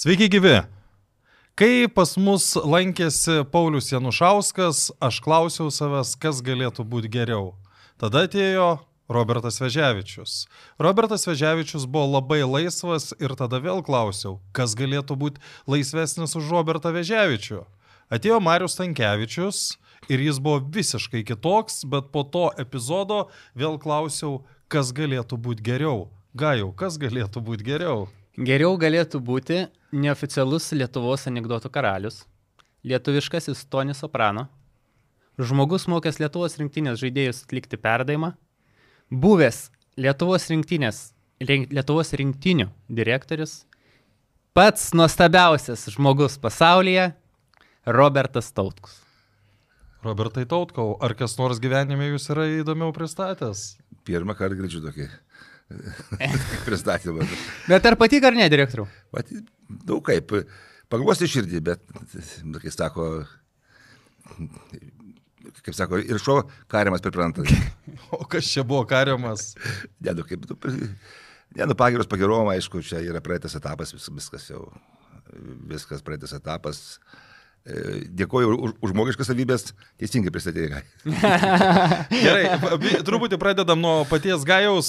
Sveiki gyvi. Kai pas mus lankėsi Paulius Janušauskas, aš klausiau savęs, kas galėtų būti geriau. Tada atėjo Robertas Veževičius. Robertas Veževičius buvo labai laisvas ir tada vėl klausiau, kas galėtų būti laisvesnis už Robertą Veževičių. Atėjo Marius Tankievičius ir jis buvo visiškai kitoks, bet po to epizodo vėl klausiau, kas galėtų būti geriau. Gajau, kas galėtų būti geriau? Geriau galėtų būti neoficialus Lietuvos anegdotų karalius, lietuviškasis Tonis Soprano, žmogus mokęs Lietuvos rinktinės žaidėjus atlikti perdavimą, buvęs Lietuvos rinktinės, Lietuvos rinktinių direktorius, pats nuostabiausias žmogus pasaulyje - Robertas Tautkus. Robertai Tautkau, ar kas nors gyvenime jūs yra įdomiau pristatęs? Pirmą kartą girdžiu tokį pristatymą. Bet ar patiko ar ne, direktoriu? Daug kaip, paguosi širdį, bet, kai sako, kaip sako, ir šio kariamas pripranta. O kas čia buvo kariamas? Ne, nu kaip, nu, ne, nu pagiros pagirom, aišku, čia yra praeitas etapas, vis, viskas jau, viskas praeitas etapas. E, Dėkuoju už, už žmogiškas savybės, teisingai pristatėjai. Gerai, truputį pradedam nuo paties Gajaus.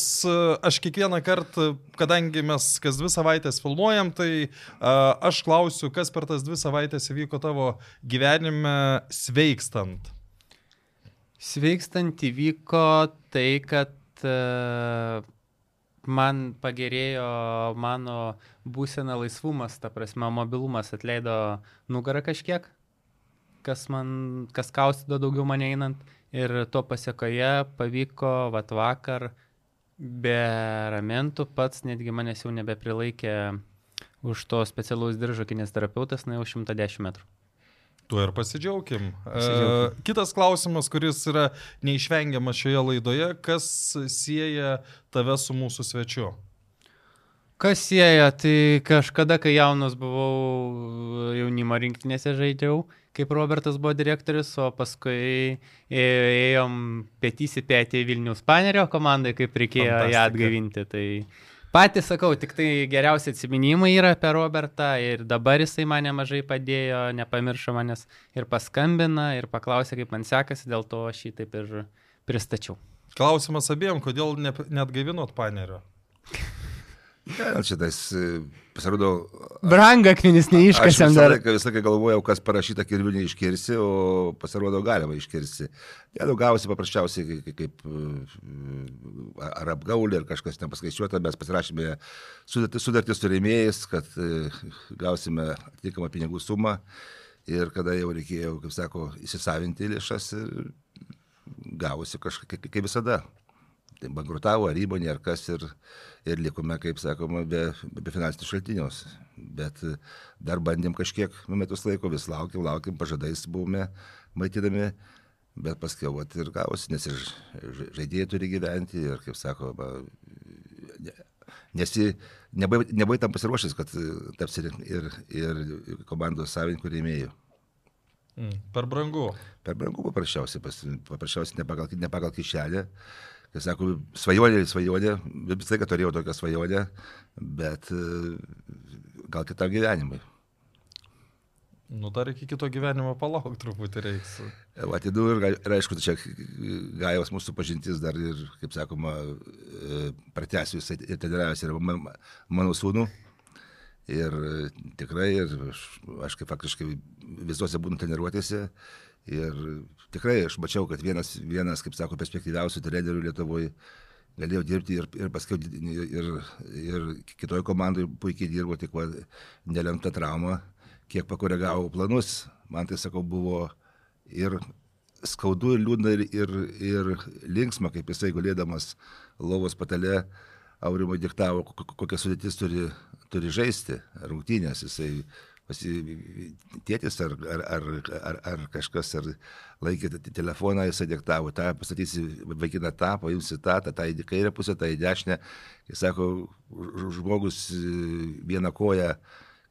Aš kiekvieną kartą, kadangi mes kas dvi savaitės filmuojam, tai aš klausiu, kas per tas dvi savaitės įvyko tavo gyvenime sveikstant. Sveikstant įvyko tai, kad uh, man pagerėjo mano būsena laisvumas, ta prasme, mobilumas atleido nugarą kažkiek, kas man, kas kaustydo daugiau mane einant. Ir to pasiekoje pavyko, vat vakar, be ramentų pats, netgi manęs jau nebeprilaikė už to specialaus diržo kinesterapeutas, na jau 110 metrų. Tuo ir pasidžiaugim. pasidžiaugim. Uh, kitas klausimas, kuris yra neišvengiamas šioje laidoje, kas sieja tave su mūsų svečiu? Kas sieja, tai kažkada, kai jaunas buvau jaunimo rinktinėse žaidžiau, kaip Robertas buvo direktorius, o paskui ėjom petys į petį Vilnius Panerio komandai, kaip reikėjo ją atgaivinti. Tai Patys sakau, tik tai geriausi atsiminimai yra apie Robertą ir dabar jisai man nemažai padėjo, nepamiršo manęs ir paskambina ir paklausė, kaip man sekasi, dėl to aš jį taip ir pristačiau. Klausimas abiem, kodėl ne, net gaivinot panerio? Tais e, pasirodo. Brangakmenis neiškasėm dar. Visą visą laiką galvojau, kas parašyta kirviu neiškirsi, o pasirodo galima iškirsi. Nu gausi paprasčiausiai kaip, e, ar apgaulė, ar kažkas nepaskaičiuota, mes pasirašėme sudartį, su rėmėjais, kad e, gausime atitinkamą pinigų sumą ir kada jau reikėjo, kaip sako, įsisavinti lėšas ir gausi kažkaip kaip visada tai bankrutavo ar įmonė, ar kas ir, ir likome, kaip sakoma, be, be finansinių šaltinius. Bet dar bandėm kažkiek nu, metus laiko, vis laukiam, laukiam, pažadais buvome maitinami, bet paskui vat, ir gavosi, nes ir žaidėjai turi gyventi ir, kaip sakoma, nesi, nebuvai, nebuvai tam pasiruošęs, kad tapsi ir, ir, ir komandos savininkų rėmėjų. Mm, per brangu. Per brangu paprasčiausiai, paprasčiausiai ne pagal, ne pagal kišelę kai sako, svajonė, svajonė, visą laiką turėjau tokią svajonę, bet e, gal kitam gyvenimui. Nu, dar iki kito gyvenimo palauk truputį reiks. Atidu ir, ir aišku, čia gajos mūsų pažintis dar ir, kaip sakoma, e, pratęsiu jisai ir treniravęs ir man, mano sūnų. Ir tikrai, ir aš, aš kaip faktiškai visose būnu treniruotėse. Ir tikrai aš mačiau, kad vienas, vienas kaip sako, perspektyviausių trenerių Lietuvoje galėjo dirbti ir, ir paskui ir, ir kitoje komandoje puikiai dirbo, tik va, nelemta trauma, kiek pakoregavo planus. Man tai, sakau, buvo ir skaudu, ir liūdna, ir, ir, ir linksma, kaip jisai gulėdamas lovos patale, Aurimo diktavo, kokią sudėtis turi, turi žaisti rungtynės. Jisai tėtis ar, ar, ar, ar, ar kažkas ar laikė telefoną, jisai diktavo, tą pastatysi vaikiną tą, paimsi tą, tą, tą į kairę pusę, tą į dešinę. Jis sako, žmogus vieną koją,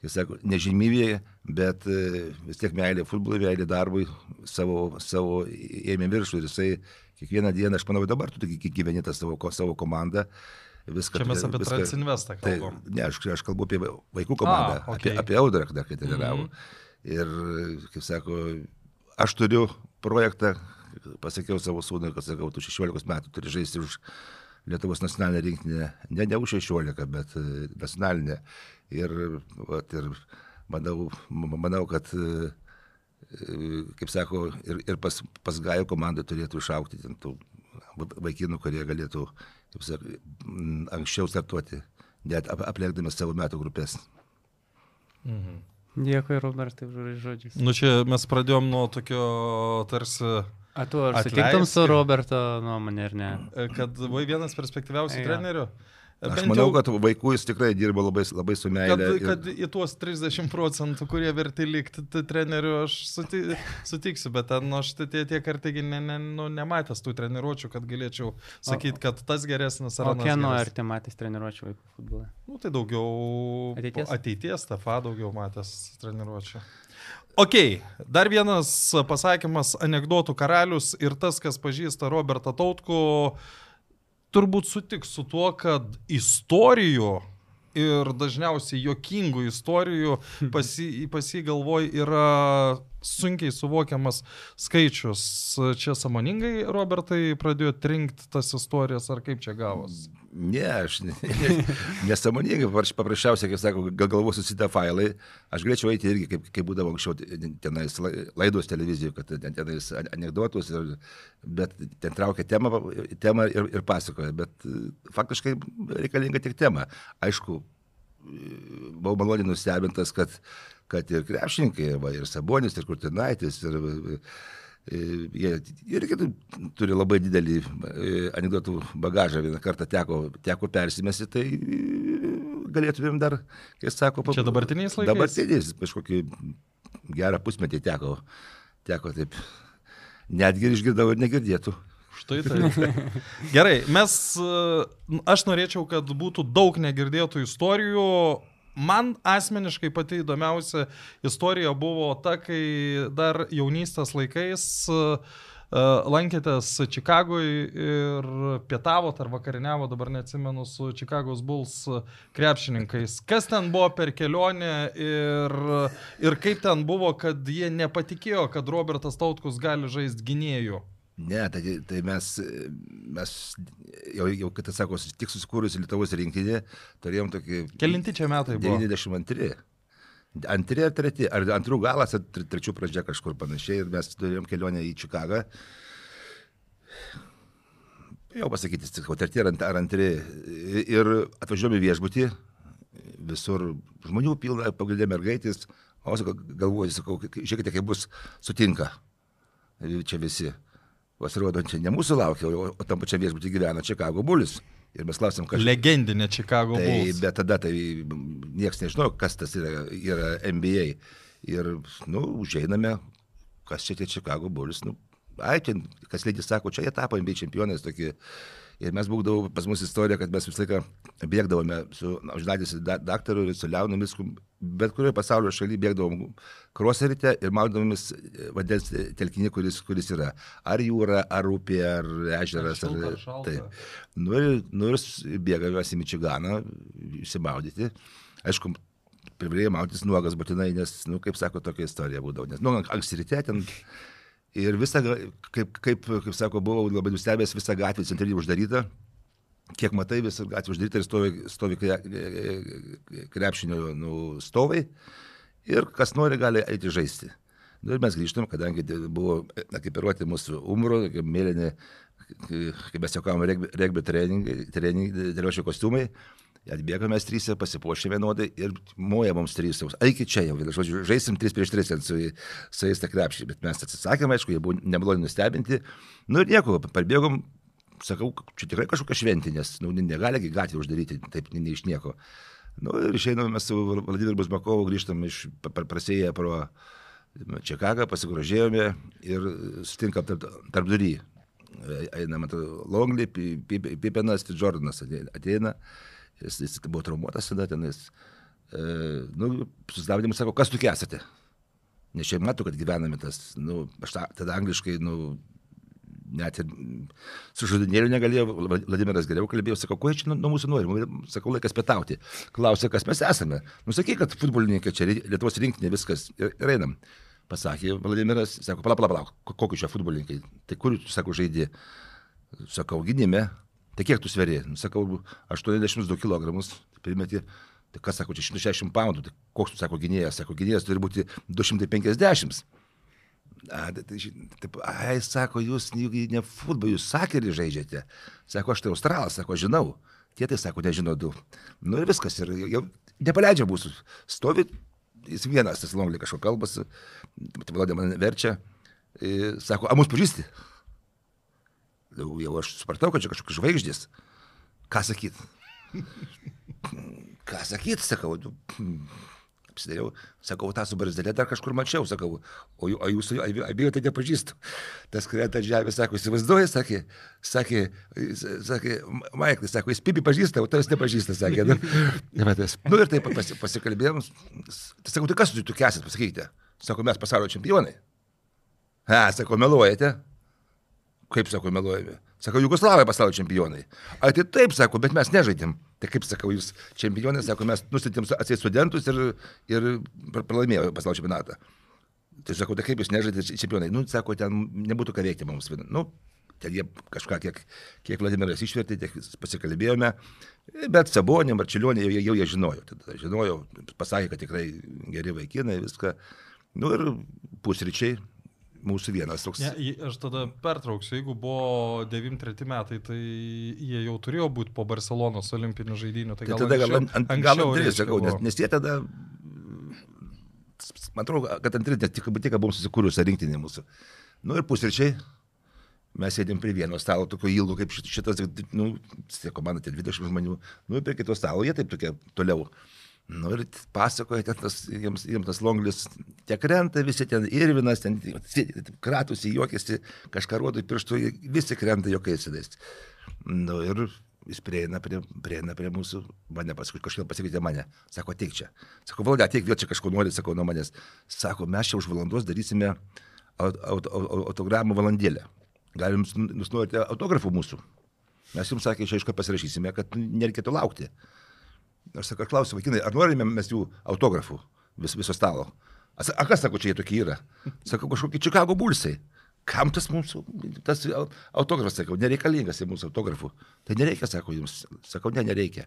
jis sako, nežymybėje, bet vis tiek meilė futbolui, meilė darbui savo, savo ėmė viršų ir jisai kiekvieną dieną, aš manau, dabar tu gyveni tą savo, savo komandą viską. Čia mes apie viską- Transinvestą Tai, kalbam. ne, aš, aš kalbu apie vaikų komandą, A, okay. apie, apie Audrą, dar kai treniravo. Mhm. Ir, kaip sako, aš turiu projektą, pasakiau savo sūnui, kad sakau, tu 16 metų turi žaisti už Lietuvos nacionalinę rinktinę, ne, ne už 16, bet e, nacionalinę. Ir, vat, ir manau, manau, kad, e, kaip sako, ir, ir pas, pas Gajo komandai turėtų išaukti ten tų va- vaikinų, kurie galėtų, kaip sako, m, anksčiau startuoti, net ap- aplenkdami savo metų grupės. Dėkui, Robertai, už žodžius. Nu čia mes pradėjom nuo tokio tarsi, A tu ar sutiktum su Roberto nuomonė ar ne? kad buvai vienas perspektyviausių Jo. trenerių. E, Aš manau, jau- kad vaikų jis tikrai dirbo labai, labai su Kad, meile. ir- kad į tuos 30 procentų, kurie verti likti treneriu, aš suti, sutiksiu, bet ten nu, aš tie, tie kartai ne, ne, nu, nematęs tų treniruočių, kad galėčiau sakyti, kad tas geresnis ar anas kieno geresnis. arti matęs treniruočio vaikų futbolą? Nu, tai daugiau Ateities? ateities tafa daugiau matęs treniruočio. Ok, dar vienas pasakymas, anegdotų karalius ir tas, kas pažįsta Robertą Tautku, turbūt sutiks su tuo, kad istorijų ir dažniausiai jokingų istorijų pasi, pasi galvoj yra sunkiai suvokiamas skaičius. Čia samoningai Robertai pradėjo trinkti tas istorijas, ar kaip čia gavos? Ne, aš ne, ne, nesąmoningai, paprasčiausiai, kaip sako, gal galvos susitę failai, aš galėčiau eiti irgi, kaip, kaip būdavo anksčiau ten- tenais lai- laidos televizijoje, kad ten tenais an- anegdotus, ir, bet ten traukia temą, temą ir, ir pasakoja, bet e, faktiškai reikalinga tik tema. Aišku, buvau maloniai nustebintas, kad, kad ir krepšininkai, va, ir Sabonis, ir Kurtinaitis, ir e, jie irgi tu- turi labai didelį e, anegdotų bagažą. Vieną kartą teko, teko persimesti, tai e, galėtumėm dar, kai sako, pa- Čia dabartiniais laikais? Dabartiniais, kažkokį gerą pusmetį teko, teko taip. Netgi ir išgirdau ir negirdėtų. Štai tai. Gerai, mes, e, aš norėčiau, kad būtų daug negirdėtų istorijų. Man asmeniškai pati įdomiausia istorija buvo ta, kai dar jaunystės laikais e, lankėtės Čikagoje ir pietavot ar vakariniavo, dabar neatsimenu, su Čikagos Bulls krepšininkais. Kas ten buvo per kelionę ir, ir kaip ten buvo, kad jie nepatikėjo, kad Robertas Tautkus gali žaisti gynėjų. Ne, tai, tai mes, mes jau, jau kad sako, tik susikūrusi Lietuvos rinktinė, turėjom tokį... Kelinti čia metai buvo? 92. Antri ar treti, ar antrų galas, ar tre- trečių pradžia kažkur panašiai. Ir mes turėjom kelionę į Čikagą. Jau pasakyti, sakau, treti ar ar antri. Ir atvažiuojame viešbutį, visur žmonių pilna, pagrindė mergaitės. O galvoju, sakau, žiūrėkite, kaip bus sutinka. Čia visi. Pasirodo, čia ne mūsų laukia, o, o tam pačiam viešbutį gyvena Čikago bulis. Ir mes klausim, kas Legendinė Chicago Tai, Bulls. bet tada tai niekas nežino, kas tas yra, yra NBA. Ir, nu, užeiname, kas čia tie Chicago Bulls. Nu, ai, ten, kas lygis sako, čia jie tapo NBA čempionais tokie. Ir mes būdavo pas mus istorija, kad mes visą laiką bėgdavome su uždadys daktaru ir su Leonu Misku, bet kurioje pasaulio šalyje bėgdavom kroserite ir maudavomės vandens telkinį, kuris, kuris yra. Ar jūra, ar upė, ar ežeras. Ar, ar šalta. taip. Nu ir, nu ir s- bėgame mes į Mičiganą, išsimaudyti. Aišku, privalėjai maudytis nuogas būtinai, nes, nu, kaip sako, tokia istorija būdavo. Nes, nu, ank- anksti ryte ten. Ir visą, kaip, kaip, kaip sako, buvau labai nustebęs, visa gatvė centrinė uždaryta. Kiek matai, visa gatvė uždaryta ir stovi, stovi kre- krepšinio nu, stovai. Ir kas nori, gali eiti žaisti. Nu, ir mes grįžtam, kadangi buvo ekipiruoti mūsų umro, mėlyni, kaip mes juokavom, regbio, treningai, treniruočio kostiumai. Atbėgame mes trys, pasipuošė vienodai ir moja mums trys. Eikit čia jau, žodžiu, žaisim 3 prieš 3 su, su jais tą krepšį. Bet mes atsisakėme, aišku, jie buvo nemaloniai nustebinti. Nu ir nieko, parbėgom, sakau, čia tikrai kažkokia šventė, nes nu, negali gatvę uždaryti taip ne, ne iš nieko. Nu, ir išeiname mes su Vladimiru Bazmakovu, grįžtam iš pra- prasėję pro Čikagą, pasigrožėjome ir sutinkam tarp, tarp durį. Einam ant Longlį, Pi- Pi- Pipenas ir Jordanas ateina-. Jis, jis buvo traumuotas tada ten. Jis, e, nu, sustabdymus sako, kas tokie esate? Nes čia matau, kad gyvename tas, nu, aš ta, tada angliškai, nu, net ir su žodinėliu negalėjo, Vladimiras geriau kalbėjo, sakau, ko čia nuo, mūsų nori, sakau, laikas pietauti. Klausė, kas mes esame. Nusakyk, kad futbolininkai čia Lietuvos rinktinė viskas ir, ir einam. Pasakė Vladimiras, sako, pala, pala, pala, kokiu čia futbolininkai, tai kur tu, sako, žaidži? Sakau, gynime. Tai kiek tu sveri? Nu, sakau, 82 kg, primeti. Tai kas sako, čia 160 poundų, tai koks tu sako gynėjas? Sako, gynėjas turi būti 250. A, tai, taip, ai, sako, jūs ne futbolą, jūs sakerį žaidžiate. Sako, aš tai australas, sako, žinau. Tie tai sako, nežino du. Nu ir viskas, ir jau nepaleidžia mūsų. Stovi, jis vienas, tas longlį kažko kalbasi, tai vladė mane verčia. Sako, a mus pažįsti? Jau, jau aš supratau, kad čia kažkokios žvaigždės. Ką sakyt? Ką sakyt, sakau, apsidariau, sakau, tą su barzdelė dar kažkur mačiau, sakau, o, o jūs abiejų tai nepažįstu. Tas krenta žemė, sako, įsivaizduoja, sakė, sakė, sakė, Maiklas, sako, jis pipi pažįsta, o tavęs nepažįsta, sakė. Nu, nu ir taip pasi, pasikalbėjom, tai sakau, tai kas tokie esate, pasakykite. Sako, mes pasaulio čempionai. Ha, sako, meluojate. Kaip sako, meluojame? Sako, Jugoslavai pasaulio čempionai. A, tai taip, sako, bet mes nežaidėm. Tai kaip sakau, jūs čempionai, sako, mes nustatėm atsiai studentus ir, ir pralaimėjo pasaulio čempionatą. Tai sako, tai kaip jūs nežaidėte čempionai? Nu, sako, ten nebūtų ką veikti mums. Nu, ten jie kažką, kiek, kiek Vladimiras išvertė, tiek pasikalbėjome, bet Sabonė, Marčiulionė jau, jau jie žinojo. Tada žinojo, pasakė, kad tikrai geri vaikinai, viską. Nu ir pusryčiai, mūsų vienas toks. Ne, aš tada pertrauksiu, jeigu buvo 93 metai, tai jie jau turėjo būti po Barcelonos olimpinių žaidynių. Tai, tai tada gal ant, ant gal antri, sakau, nes, nes jie tada, man atrodo, kad antri, nes tik, tik buvom susikūrusi rinktinė mūsų. Nu ir pusryčiai, mes sėdėm prie vieno stalo, tokio ilgo kaip šitas, nu, komanda, ten 20 žmonių, nu prie kito stalo, jie taip tokie toliau. Nu ir pasakoja, ten tas, jiems, jiems tas longlis tiek krenta, visi ten irvinas, ten kratusi, juokiasi, kažką rodo pirštų, visi krenta jokiais sėdais. Nu ir jis prieina prie, prieina prie mūsų, mane paskui kažkaip pasikvietė mane, sako, ateik čia. Sako, valdė, ateik vėl čia kažko nori, sako, nuo manęs. Sako, mes čia už valandos darysime aut, aut, aut, autogramų valandėlę. Galim, jūs norite autografų mūsų. Mes jums sakė, čia aišku pasirašysime, kad nereikėtų laukti. Aš sakau, klausiu, vaikinai, ar norime mes jų autografų vis, viso stalo? A kas sako, čia jie tokie yra? Sakau, kažkokie Čikago bulsai. Kam tas mūsų, tas autografas, sakau, nereikalingas į mūsų autografų. Tai nereikia, sako jums. Sakau, ne, nereikia.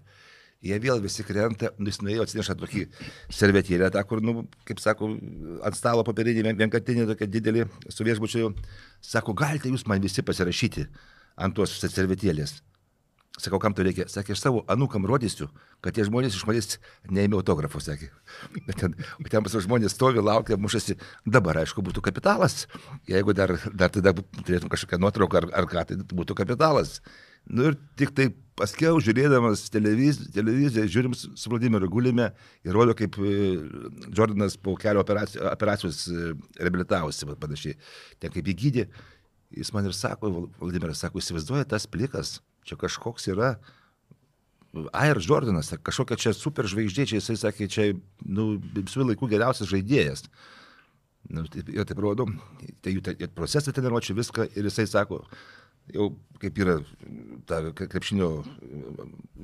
Jie vėl visi krenta, nu, jis nuėjo atsineša tokį servetėlę, tą, kur, nu, kaip sako, ant stalo papirinį, vienkartinį, tokia didelį, su viešbučiu. Sako, galite jūs man visi pasirašyti ant tos servetėlės. Sakau, kam to reikia? Sakė, aš savo anūkam rodysiu, kad tie žmonės iš manęs neėmė autografų, sakė. Bet ten, ten pas žmonės stovi, laukia, mušasi. Dabar, aišku, būtų kapitalas. Jeigu dar, dar tada turėtum kažkokią nuotrauką ar, ar ką, tai būtų kapitalas. Nu ir tik tai paskiau, žiūrėdamas televiziją, televiziją žiūrim su Vladimiru gulime ir rodo, kaip e, Jordanas po kelio operacijos, operacijos reabilitavosi, panašiai. Ten kaip jį gydė, jis man ir sako, Vladimiras sako, įsivaizduoja tas plikas čia kažkoks yra Air Jordanas, kažkokia čia super žvaigždė, čia jisai sakė, čia nu, visų laikų geriausias žaidėjas. Nu, taip, jo taip rodo, tai jų tai, procesą treniruočių viską ir jisai sako, jau kaip yra ta krepšinio,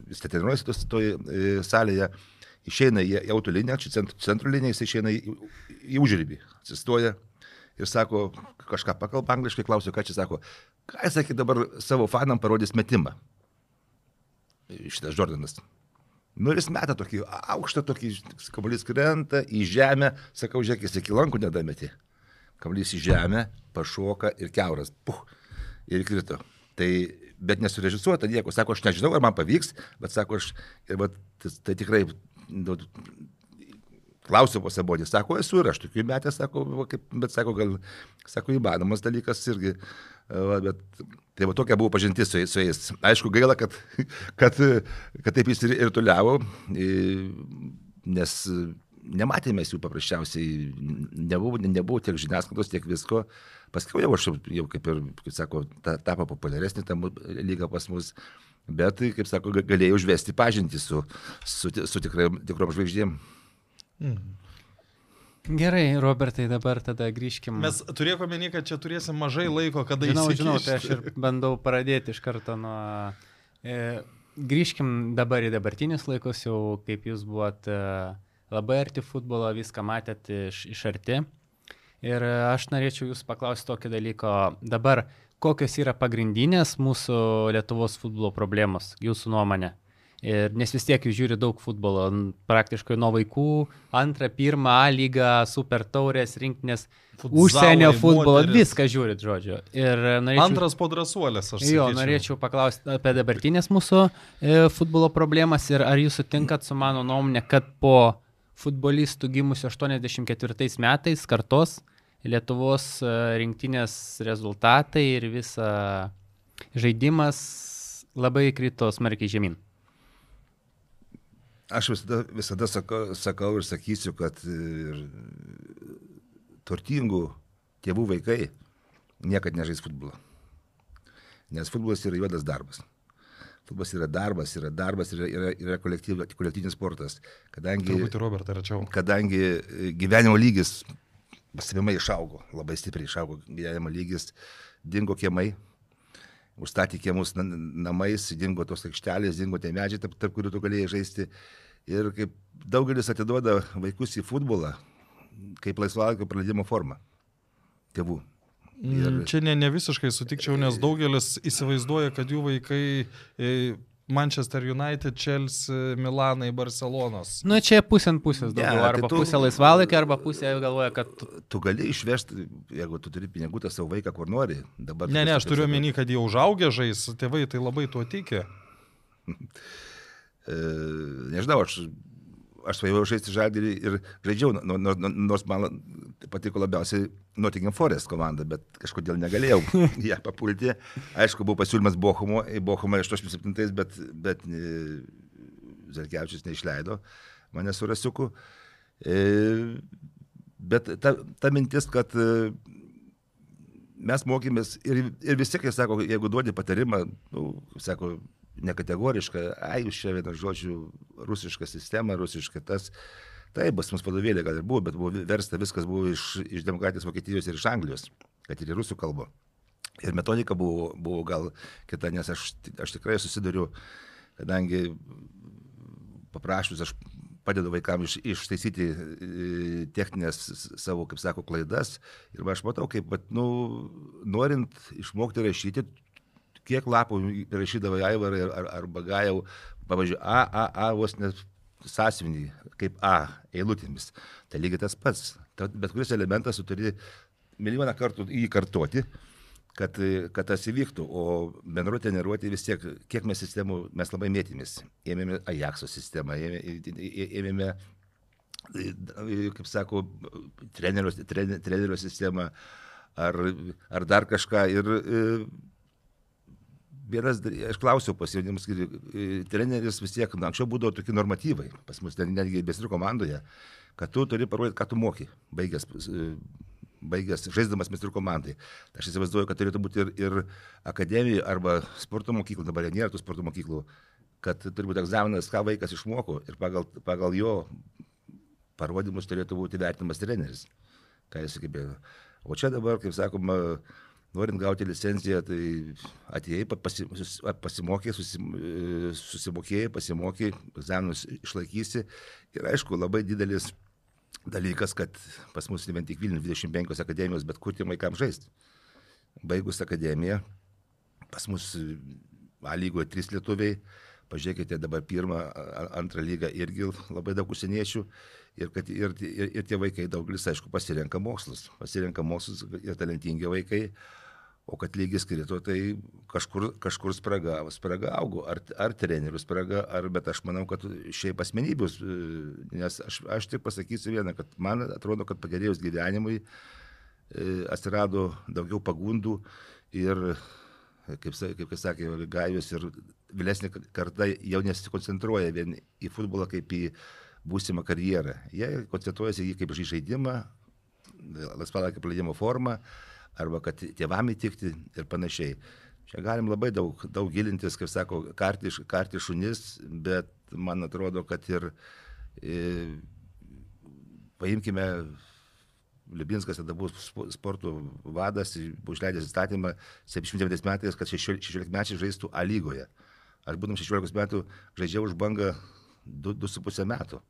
jis treniruojasi tos toje salėje, išeina į autolinę, čia centro, liniją, jis išeina į, į užrybį, atsistoja ir sako, kažką pakalba angliškai, klausiu, ką čia sako, ką jis sakė dabar savo fanam parodys metimą. Šitas Jordanas. Nu ir jis meta tokį aukštą, tokį kamuolys krenta į žemę, sakau, žiūrėk, jis iki lankų nedameti. Kamuolys į žemę, pašoka ir keuras. Puh, ir krito. Tai, bet nesurežisuota nieko. Sako, aš nežinau, ar man pavyks, bet sako, aš, ir, bet, tai, tai tikrai nu, Klausiu po sabonį, sako, esu ir aš tokiu metę, sako, kaip, bet sako, gal, sako, įmanomas dalykas irgi. Va, bet, tai va tokia buvo pažintis su, su jais. Aišku, gaila, kad, kad, kad taip jis ir, ir tuliavo, nes nematėme jų paprasčiausiai, nebuvo, nebuvo tiek žiniasklaidos, tiek visko. Paskui jau aš jau kaip ir, kaip sako, ta, tapo populiaresnė ta lyga pas mus, bet, kaip sako, galėjau užvesti pažinti su, su, su tikrai, tikrom žvaigždėm. Mhm. Gerai, Robertai, dabar tada grįžkim. Mes turėjome omeny, kad čia turėsim mažai laiko, kada žinau, įsikišti. žinau, tai aš ir bandau pradėti iš karto nuo... E, grįžkim dabar į dabartinius laikus, jau kaip jūs buvot e, labai arti futbolo, viską matėt iš, iš arti. Ir aš norėčiau jūs paklausti tokio dalyko. Dabar, kokios yra pagrindinės mūsų Lietuvos futbolo problemos, jūsų nuomonė? Ir, nes vis tiek jūs žiūri daug futbolo, praktiškai nuo vaikų, antrą, pirmą A lygą, super taurės, rinktinės, užsienio futbolo, moterys. viską žiūrit, žodžiu. Ir norėčiau... Antras podrasuolės, aš Jo, sakyčiau. norėčiau paklausti apie dabartinės mūsų e, futbolo problemas ir ar jūs sutinkat su mano nuomonė, kad po futbolistų gimusių 84 metais kartos Lietuvos e, rinktinės rezultatai ir visa žaidimas labai krito smarkiai žemyn. Aš visada, visada sakau, sakau ir sakysiu, kad ir turtingų tėvų vaikai niekada nežais futbolo. Nes futbolas yra juodas darbas. Futbolas yra darbas, yra darbas, yra, yra, yra kolektyv, kolektyvinis sportas. Kadangi, Truputį Robertą račiau. kadangi gyvenimo lygis pastebimai išaugo, labai stipriai išaugo gyvenimo lygis, dingo kiemai, užstatė kiemus na- namais, dingo tos aikštelės, dingo tie medžiai, tarp, tarp kurių tu galėjai žaisti. Ir kaip daugelis atiduoda vaikus į futbolą, kaip laisvalaikio praleidimo formą tėvų. Ir... Čia ne, ne visiškai sutikčiau, nes daugelis įsivaizduoja, kad jų vaikai e, Manchester United, Chelsea, Milanai, Barcelonos. Nu, čia pusė ant pusės daugiau. tai Arba tu- pusė laisvalaikio, arba pusė galvoja, kad... Tu gali išvežti, jeigu tu turi pinigų, tą savo vaiką kur nori. Dabar Ne, ne, aš turiu omeny, kad jie užaugę žais, tėvai tai labai tuo tiki. E, nežinau, aš, aš svajojau žaisti žalgerį ir žaidžiau, no- no- no- nors man patiko labiausiai Nottingham Forest komanda, bet kažkodėl negalėjau ją papulti. Aišku, buvo pasiūlymas Bochumo, į Bochumą 87, bet, bet e, Zarkevičius neišleido mane su Rasiuku. E, Bet ta, ta mintis, kad e, mes mokėmės ir, ir visi, kai sako, jeigu duodi patarimą, nu, sako, nekategorišką, ai, jūs čia vieną žodžių, rusiška sistema, rusiška tas. Taip, pas mus vadovėlė gal ir buvo, bet buvo versta, viskas buvo iš, iš demokratijos Vokietijos ir iš Anglijos, kad ir į rusų kalbą. Ir metodika buvo, buvo gal kita, nes aš, aš tikrai susiduriu, kadangi paprašus, aš padedu vaikams iš, ištaisyti e, techninės savo, kaip sako, klaidas. Ir aš matau, kaip, bet, nu, norint išmokti rašyti, kiek lapų rašydavo Aivarai ar, ar, arba Gajau, pavyzdžiui, A, A, A, vos net sąsiuvinį, kaip A, eilutėmis. Tai lygiai tas pats. Bet kuris elementas tu turi milijoną kartų jį kartoti, kad, kad tas įvyktų. O bendro treniruotė vis tiek, kiek mes sistemų, mes labai mėtėmės. Ėmėme Ajaxo sistemą, ėmėme, ėmėme kaip sako, trenerio, trenerio sistemą ar, ar dar kažką. Ir e, dar- aš klausiau pas jaunimus, treneris vis tiek, na, anksčiau būdavo tokie normatyvai, pas mus ten netgi besirių komandoje, kad tu turi parodyti, ką tu moki, baigęs, baigęs žaisdamas mestrų komandai. Aš įsivaizduoju, kad turėtų būti ir, ir akademija arba sporto mokyklų, dabar jau nėra tų sporto mokyklų, kad turi būti egzaminas, ką vaikas išmoko ir pagal, pagal jo parodymus turėtų būti vertinamas treneris. Ką jis sugebėjo. O čia dabar, kaip sakoma, norint gauti licenciją, tai atėjai, pa- pasi, pasimokė, susim, e, susimokėjai, pasimokė, egzaminus išlaikysi. Ir aišku, labai didelis dalykas, kad pas mus ne vien tik Vilnius 25 akademijos, bet kur tiem vaikams žaisti. Baigus akademiją, pas mus A lygoje trys lietuviai, pažiūrėkite dabar pirmą, antrą lygą irgi labai daug užsieniečių. Ir, kad, ir, ir, ir tie vaikai daugelis, aišku, pasirenka mokslus. Pasirenka mokslus ir talentingi vaikai. O kad lygis krito, tai kažkur, kažkur spraga, spraga augo. Ar, ar trenerių spraga, ar, bet aš manau, kad šiaip asmenybės, e, nes aš, aš tik pasakysiu vieną, kad man atrodo, kad pagerėjus gyvenimui e, atsirado daugiau pagundų ir, kaip, kaip sakė, Gajus ir vėlesnė karta jau nesikoncentruoja vien į futbolą kaip į būsimą karjerą. Jie koncentruojasi į jį kaip žai- žaidimą, laisvalaikio praleidimo formą, arba kad tėvam įtikti ir panašiai. Čia galim labai daug, daug gilintis, kaip sako, karti, karti šunis, bet man atrodo, kad ir e, paimkime Liubinskas tada buvo sporto vadas, buvo išleidęs įstatymą 79 metais, kad 16 mečiai žaistų A lygoje. Aš būdam 16 metų žaidžiau už bangą 2,5 metų.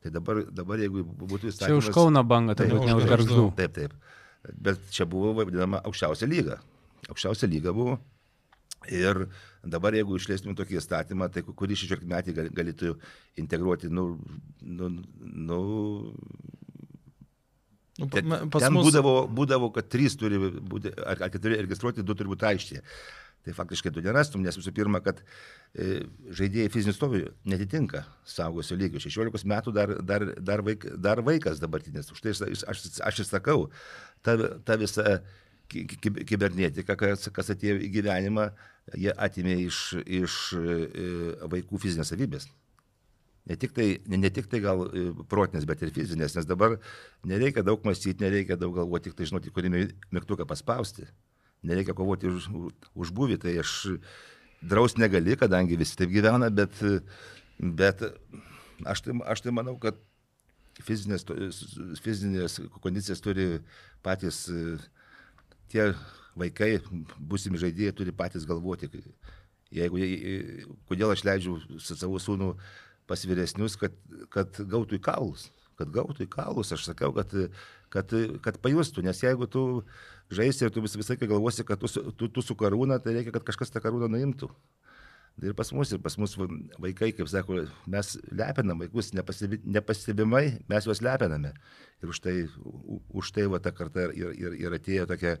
Tai dabar, dabar jeigu būtų įstatymas... Čia už Kauno bangą, tai ne už garždų. Taip, taip. Bet čia buvo vadinama aukščiausia lyga. Aukščiausia lyga buvo. Ir dabar, jeigu išleistumėm tokį įstatymą, tai kurį 16 metai galėtų integruoti, nu, nu, nu Nu, ten, ten mus... būdavo, būdavo, kad trys turi būti, ar, ar keturi registruoti, du turi būti aikštėje. Tai faktiškai tu nerastum, nes visų pirma, kad e, žaidėjai fizinių stovių netitinka saugosio lygio. 16 metų dar, dar, dar, vaik, dar vaikas dabartinis. Už tai aš, aš, aš ir sakau, ta, ta visa kibernetika, kas, kas atėjo į gyvenimą, jie atimė iš, iš e, vaikų fizinės savybės. Ne tik, tai, ne, ne tik tai gal e, protinės, bet ir fizinės, nes dabar nereikia daug mąstyti, nereikia daug galvoti, tik tai žinoti, kurį mygtuką paspausti. Nereikia kovoti už, už buvį, tai aš draus negali, kadangi visi taip gyvena, bet, bet aš, tai, aš tai manau, kad fizinės, fizinės kondicijas turi patys tie vaikai, būsimi žaidėjai, turi patys galvoti, jeigu, kodėl aš leidžiu savo sūnų pas vyresnius, kad, kad gautų į kaulus. Kad gautų į kaulus, aš sakiau, kad, kad, kad pajustų, nes jeigu tu žaisi ir tu vis, visą laiką galvosi, kad tu, tu, tu su karūna, tai reikia, kad kažkas tą karūną nuimtų. Ir pas mus, ir pas mus vaikai, kaip sako, mes lepinam vaikus nepastebimai, nepastebimai mes juos lepiname. Ir už tai, už tai va ta karta ir, ir, ir atėjo tokia,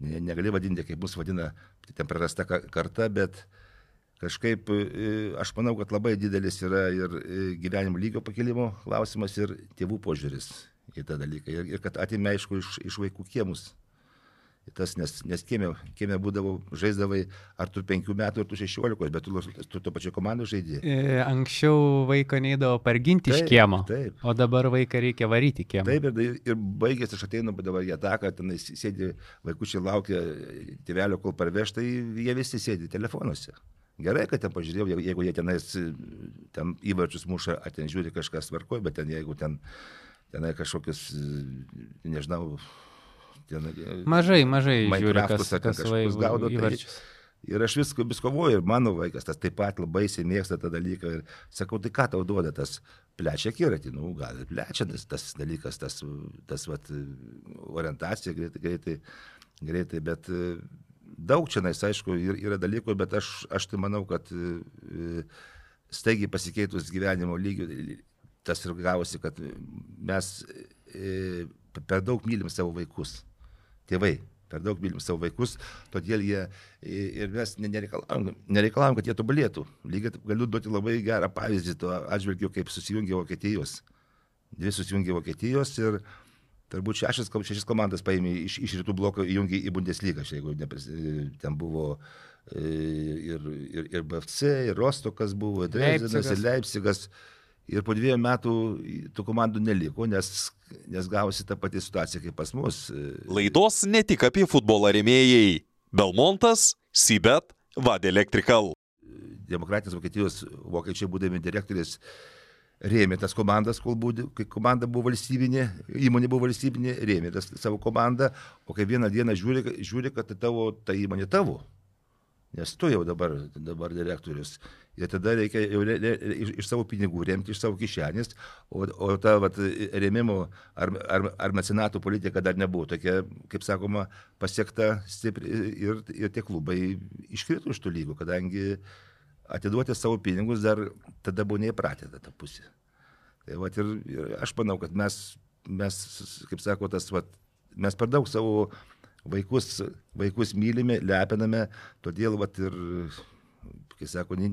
negali vadinti, kaip mus vadina, ten prarasta karta, bet, kažkaip e, aš manau, kad labai didelis yra ir e, gyvenimo lygio pakilimo klausimas ir tėvų požiūris į tą dalyką. Ir, ir kad atimė, aišku, iš, iš vaikų kiemus. Tas, nes, nes kiemė, kiemė būdavo, žaisdavai ar tu penkių metų, ar tu šešiolikos, bet tu, tu to pačio komandų žaidži. E, anksčiau vaiko neįdavo parginti taip, iš kiemo, taip. o dabar vaiką reikia varyti kiemą. Taip, ir, ir baigėsi, aš ateinu, dabar jie taką, ten sėdi, vaikučiai laukia tėvelio, kol parveš, tai jie visi sėdi telefonuose. Gerai, kad ten pažiūrėjau, jeigu jie tenais ten įvarčius muša, ar ten žiūri kažkas tvarkoja, bet ten jeigu ten tenai kažkokius, nežinau, ten, mažai, mažai žiūri, kas, kas kažkokius gaudo. Tai, ir aš vis, vis kovoju, ir mano vaikas tas taip pat labai įsimėgsta tą dalyką. Ir sakau, tai ką tau duoda tas plečia kiratį, nu gal ir plečia tas, tas dalykas, tas, tas vat, orientacija greitai, greitai, greitai bet daug čia, aišku, yra dalykų, bet aš, aš tai manau, kad e, staigiai pasikeitus gyvenimo lygių, tas ir gavosi, kad mes e, per daug mylim savo vaikus. Tėvai, per daug mylim savo vaikus, todėl jie ir mes nereikalavom, nereikalavom kad jie tobulėtų. Lygiai galiu duoti labai gerą pavyzdį to atžvilgiu, kaip susijungė Vokietijos. Dvi susijungė Vokietijos ir turbūt šešias, šešias komandas paėmė iš, iš rytų bloko įjungė į Bundeslygą, jeigu nepris, ten buvo e, ir, ir, ir BFC, ir Rostokas buvo, ir Dresdenas, ir Leipzigas. Ir po dviejų metų tų komandų neliko, nes, nes gavosi ta pati situacija kaip pas mus. Laidos ne tik apie futbolą remėjai. Belmontas, Sibet, Vad Electrical. Demokratinės Vokietijos vokiečiai būdami direktoriais rėmė tas komandas, kol buvo, kai komanda buvo valstybinė, įmonė buvo valstybinė, rėmė tas savo komandą, o kai vieną dieną žiūri, žiūri kad tavo, ta įmonė tavo. Nes tu jau dabar, dabar direktorius. Ir tada reikia jau re, re, iš, iš savo pinigų remti, iš savo kišenės, o, o ta vat, rėmimo ar, ar, ar mecenatų politika dar nebuvo tokia, kaip sakoma, pasiekta stipri ir, ir tie klubai iškrito iš tų lygų, kadangi uh, atiduoti savo pinigus dar tada buvo neįpratę tą pusę. Tai vat, ir, ir aš manau, kad mes, mes kaip sako, tas, vat, mes per daug savo vaikus, vaikus mylime, lepiname, todėl vat, ir, kaip sako, ne,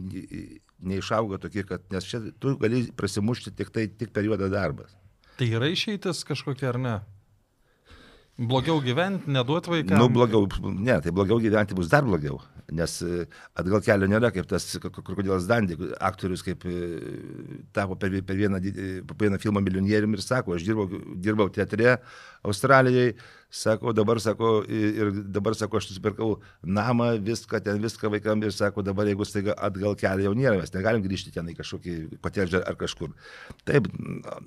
neišauga tokie, kad nes čia tu gali prasimušti tik, tai, tik per juodą darbą. Tai yra išeitis kažkokia ar ne? Blogiau gyventi, neduoti vaikams? Nu, blogiau, ne, tai blogiau gyventi bus dar blogiau nes e, atgal kelio nėra, kaip tas krokodilas Dandy, aktorius, kaip e, tapo per, per, vieną, per vieną filmą milijonieriumi ir sako, aš dirbau, dirbau teatre Australijoje, sako, dabar sako, ir dabar sako, aš nusipirkau namą, viską, ten viską vaikam ir sako, dabar jeigu staiga atgal kelio jau nėra, mes negalim grįžti ten į kažkokį kotedžą ar kažkur. Taip,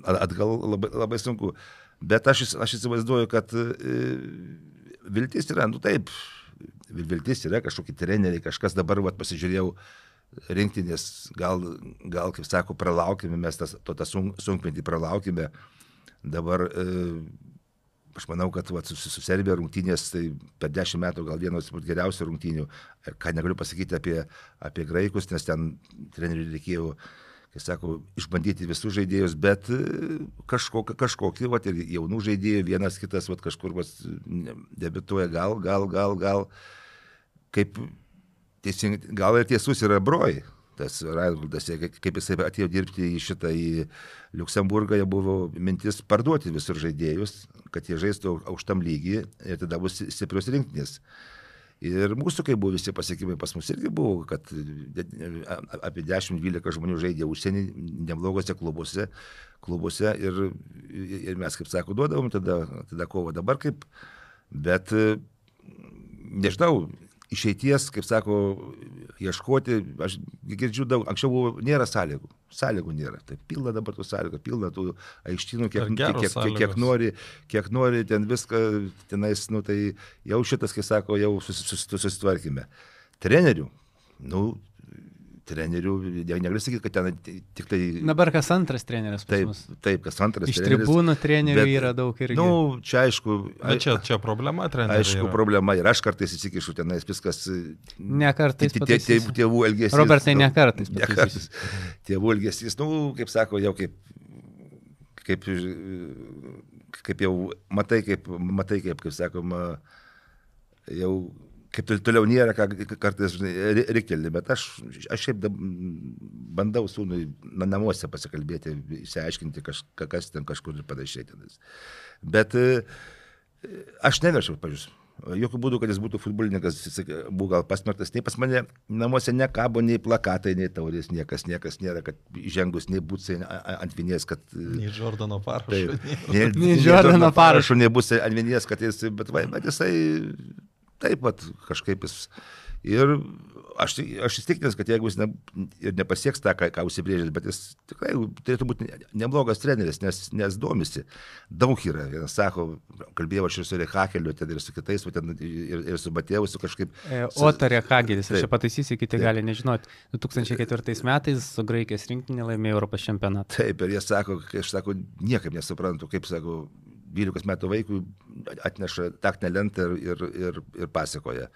atgal labai, labai sunku. Bet aš, aš įsivaizduoju, kad e, viltis yra, nu taip, vil- viltis yra kažkokie treneriai, kažkas dabar vat, pasižiūrėjau rinktinės, gal, gal, kaip sako, pralaukime, mes tas, to tą sun- sunkmetį pralaukime. Dabar e, aš manau, kad vat, su, su Serbija rungtynės, tai per dešimt metų gal vienos geriausių rungtynių, ką negaliu pasakyti apie, apie graikus, nes ten treneriui reikėjo kai sako, išbandyti visus žaidėjus, bet e, kažkokį, kažkokį vat, ir jaunų žaidėjų, vienas kitas vat, kažkur vat, debituoja, gal, gal, gal, gal, kaip teisingai, gal ir tiesus yra broj. Tas Railvaldas, kaip jisai atėjo dirbti į šitą į Luksemburgą, jie buvo mintis parduoti visur žaidėjus, kad jie žaistų aukštam lygiai ir tada bus stiprios rinktinės. Ir mūsų, kai buvo visi pasiekimai pas mus irgi buvo, kad apie 10-12 žmonių žaidė užsienį, neblogose klubuose, klubuose ir, ir mes, kaip sako, duodavom tada, tada kovą dabar kaip, bet nežinau, išeities, kaip sako, ieškoti, aš girdžiu daug, anksčiau buvo, nėra sąlygų, sąlygų nėra, tai pilna dabar tų sąlygų, pilna tų aikštynų, kiek, kiek, kiek, kiek sąlygos. nori, kiek nori, ten viską, tenais, nu tai jau šitas, kai sako, jau susi- susi- susitvarkime. Trenerių, nu, trenerių, ne- negaliu sakyti, kad ten tik tai... Dabar kas antras treneris pas Taip, mus. taip, kas antras Iš treneris, tribūnų trenerių bet, yra daug irgi. Nu, čia aišku, Bet čia, čia problema, treneriai. aišku yra. problema ir aš kartais įsikišu tenais viskas. Ne kartais Tėvų elgesys. Robertai, nu, ne kartais Ne kartais. Tėvų elgesys, nu, kaip sako, jau kaip, kaip, kaip jau matai, kaip, matai, kaip, kaip sakoma, jau kaip tol- toliau nėra, ką kartais reikelį, bet aš, aš šiaip bandau sūnui na, namuose pasikalbėti, išsiaiškinti, kažką, kas ten kažkur ir panašiai. tenais. Bet e, aš neverčiau, pažiūrėjau. Jokių būdų, kad jis būtų futbolininkas, jis buvo gal pasmerktas. Nei pas mane namuose nekabo nei plakatai, nei taurės, niekas, niekas nėra, kad žengus nei būtsai ant vinės, kad... Nei Jordano parašo. Taip, nei- Nei Jordano parašo. nebus ant vinės, kad jis, bet, va, bet jisai taip pat kažkaip jis. Ir aš, aš įstikinęs, kad jeigu jis ne, ir nepasieks tą, ką, ką užsibrėžęs, bet jis tikrai turėtų būti ne- neblogas treneris, nes, nes domisi. Daug yra. Vienas sako, kalbėjau aš ir su Rehakeliu, ten ir su kitais, ten, ir, ir su Matėvusiu kažkaip. E, Otarė Kagelis, aš čia pataisysiu, kiti Taip. gali nežinoti. 2004 metais su Graikijos rinktinė laimėjo Europos čempionatą. Taip, ir jie sako, aš sako, niekaip nesuprantu, kaip sako, 12 metų vaikui atneša taktinę lentą ir, ir, ir, ir pasakoja.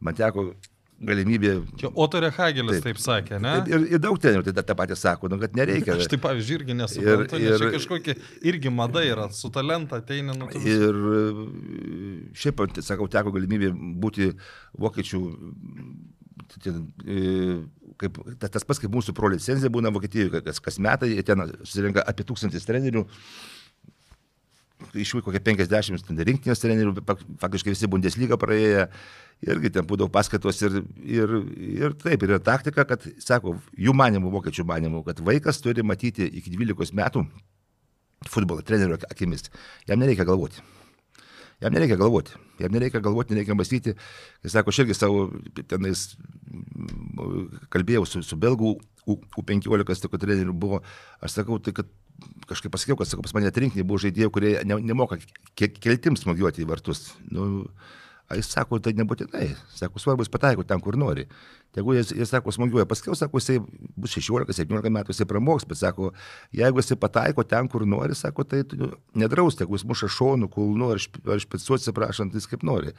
Man teko galimybė. Čia Otorė Hagelis taip, Taip. sakė, ne? Ir, ir, daug trenerių tai tą patį sako, nu, kad nereikia. Aš taip, pavyzdžiui, irgi nesuprantu, ir, ir, čia kažkokia irgi mada yra, su talenta ateini, nu, tu Ir šiaip, tai sakau, teko galimybė būti vokiečių, e, kaip, ta- tas pats kaip mūsų pro licenzija būna Vokietijoje, kas, kas metai ten susirinka apie tūkstantis trenerių. Iš jų kokie 50 ten rinktinės trenerių, fak- faktiškai visi Bundesliga praėję, irgi ten būdavo paskaitos ir, ir, ir taip, ir yra taktika, kad, sako, jų manimų, vokiečių manimų, kad vaikas turi matyti iki 12 metų futbolo trenerių ak- akimis. Jam nereikia galvoti. Jam nereikia galvoti. Jam nereikia galvoti, nereikia mąstyti. Jis sako, aš irgi savo tenais kalbėjau su, su belgų U- U15 tokiu treneriu buvo. Aš sakau, tai kad kažkaip pasakiau, kad sakau, pas mane atrinkti buvo žaidėjai, kurie ne, nemoka ke, keltims smūgiuoti į vartus. Nu, a jis sako, tai nebūtinai. Sako, svarbu, jis pataiko ten, kur nori. Jeigu jis, jis sako, smūgiuoja, paskiau, sako, jisai bus 16-17 metų, jisai pramoks, bet sako, jeigu jisai pataiko ten, kur nori, sako, tai nedraus, jeigu jis muša šonų, kulnu ar, šp- ar špicuoti, atsiprašant, jis kaip nori.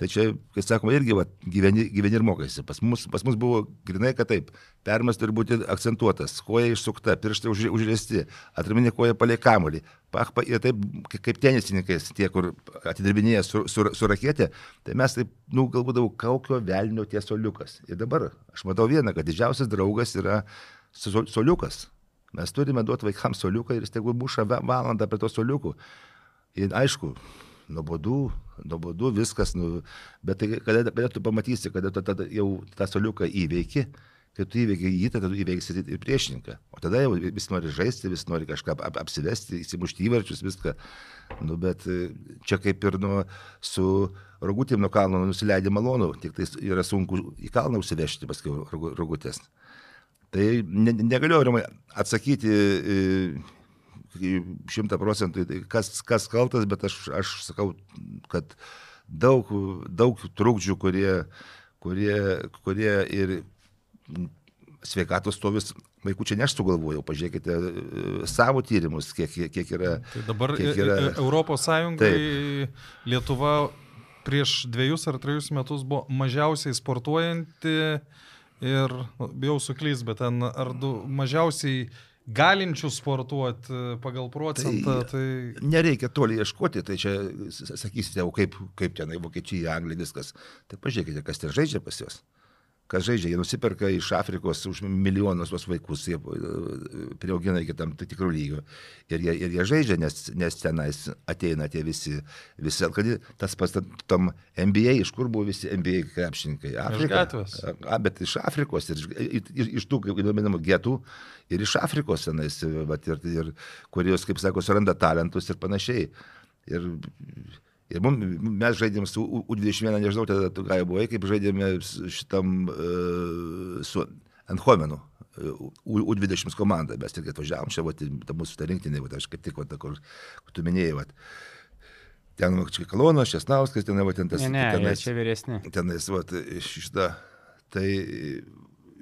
Tai čia, kai sakoma, irgi va, gyveni, gyveni ir mokaisi. Pas mus, pas mus buvo grinai, kad taip, permas turi būti akcentuotas, koja išsukta, pirštai už, užresti, atraminė koja palei kamolį. Pach, pa, ir taip, kai- kaip tenisininkai, tie, kur atidirbinėja su, su, su raketė, tai mes taip, nu, galbūt daug kaukio velnio tiesoliukas. Ir dabar aš matau vieną, kad didžiausias draugas yra sol- soliukas. Mes turime duoti vaikams soliuką ir jis tegul muša va- valandą prie to soliukų. Ir aišku, nuobodu, nuobodu viskas, nu, bet tai kada, kada tu pamatysi, kada tu tada jau tą soliuką įveiki, kai tu įveiki jį, tada tu įveiksi ir priešininką. O tada jau vis nori žaisti, vis nori kažką ap, apsivesti, įsimušti įvarčius, viską. Nu, bet čia kaip ir nu, su rogutėm nuo kalno nusileidė malonu, tik tai yra sunku į kalną užsivežti paskui rogu- rogutės. Tai ne, negaliu atsakyti, šimta procentų, tai kas, kas kaltas, bet aš, aš sakau, kad daug, daug trukdžių, kurie, kurie, kurie ir sveikatos stovis vaikų čia neš sugalvojau, pažiūrėkite e, savo tyrimus, kiek, kiek yra. Tai dabar kiek yra... E- Europos Sąjungai Lietuva prieš dviejus ar trejus metus buvo mažiausiai sportuojanti ir, nu, bijau suklys, bet ten ar du mažiausiai galinčių sportuoti pagal procentą. Tai, tai... Nereikia toli ieškoti, tai čia sakysite, o kaip, kaip tenai Vokietija, Anglija, viskas. Tai pažiūrėkite, kas ten žaidžia pas juos kas žaidžia, jie nusiperka iš Afrikos už milijonus tos vaikus, jie e, prieaugina iki tam tikrų lygių. Ir jie, ir jie žaidžia, nes, nes tenais ateina tie visi, visi kad tas pats tam NBA, iš kur buvo visi NBA krepšininkai? Afrika. A, bet iš Afrikos ir iš, iš, iš tų, kaip įdominamų, getų ir iš Afrikos tenais, bet ir, ir kurios, kaip sako, suranda talentus ir panašiai. Ir Ir mum, mes žaidėm su U21, nežinau, tada tu ką buvai, kaip žaidėme šitam uh, su Enhomenu. U20 komanda, mes tik atvažiavom čia, va, ta mūsų ta rinktinė, va, aš kaip tik, va, kur, kur tu minėjai, va. Ten, Kalonas, Šesnauskas, ten, va, ten tas. Ne, ne, tenais, čia vyresni. Tenais, va, šitą. Tai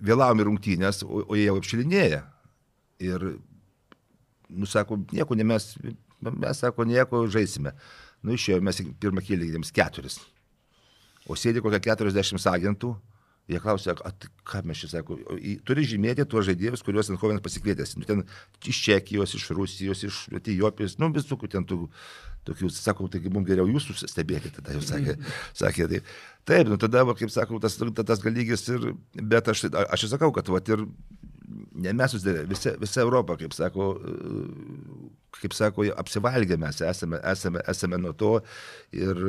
vėlavom į rungtynės, o, o jie jau apšilinėja. Ir, nusako, nieko, ne mes, mes sako, nieko, žaisime. Nu, išėjome mes pirmą kėlį jiems keturis. O sėdi kokia 40 agentų, jie klausia, ką mes čia sako, turi žymėti tuos žaidėjus, kuriuos Ankovenas pasikvietęs. Nu, ten iš Čekijos, iš Rusijos, iš Etijopijos, nu visų ten tų, tokių, sakau, taigi mums geriau jūsų stebėti, tada jau sakė. sakė tai, taip, nu tada, va, kaip sakau, tas, tas galygis ir, bet aš, aš ir sakau, kad va, ir ne mes susidarė, visa, visa Europa, kaip sako, kaip sako, apsivalgę mes esame, esame, esame nuo to ir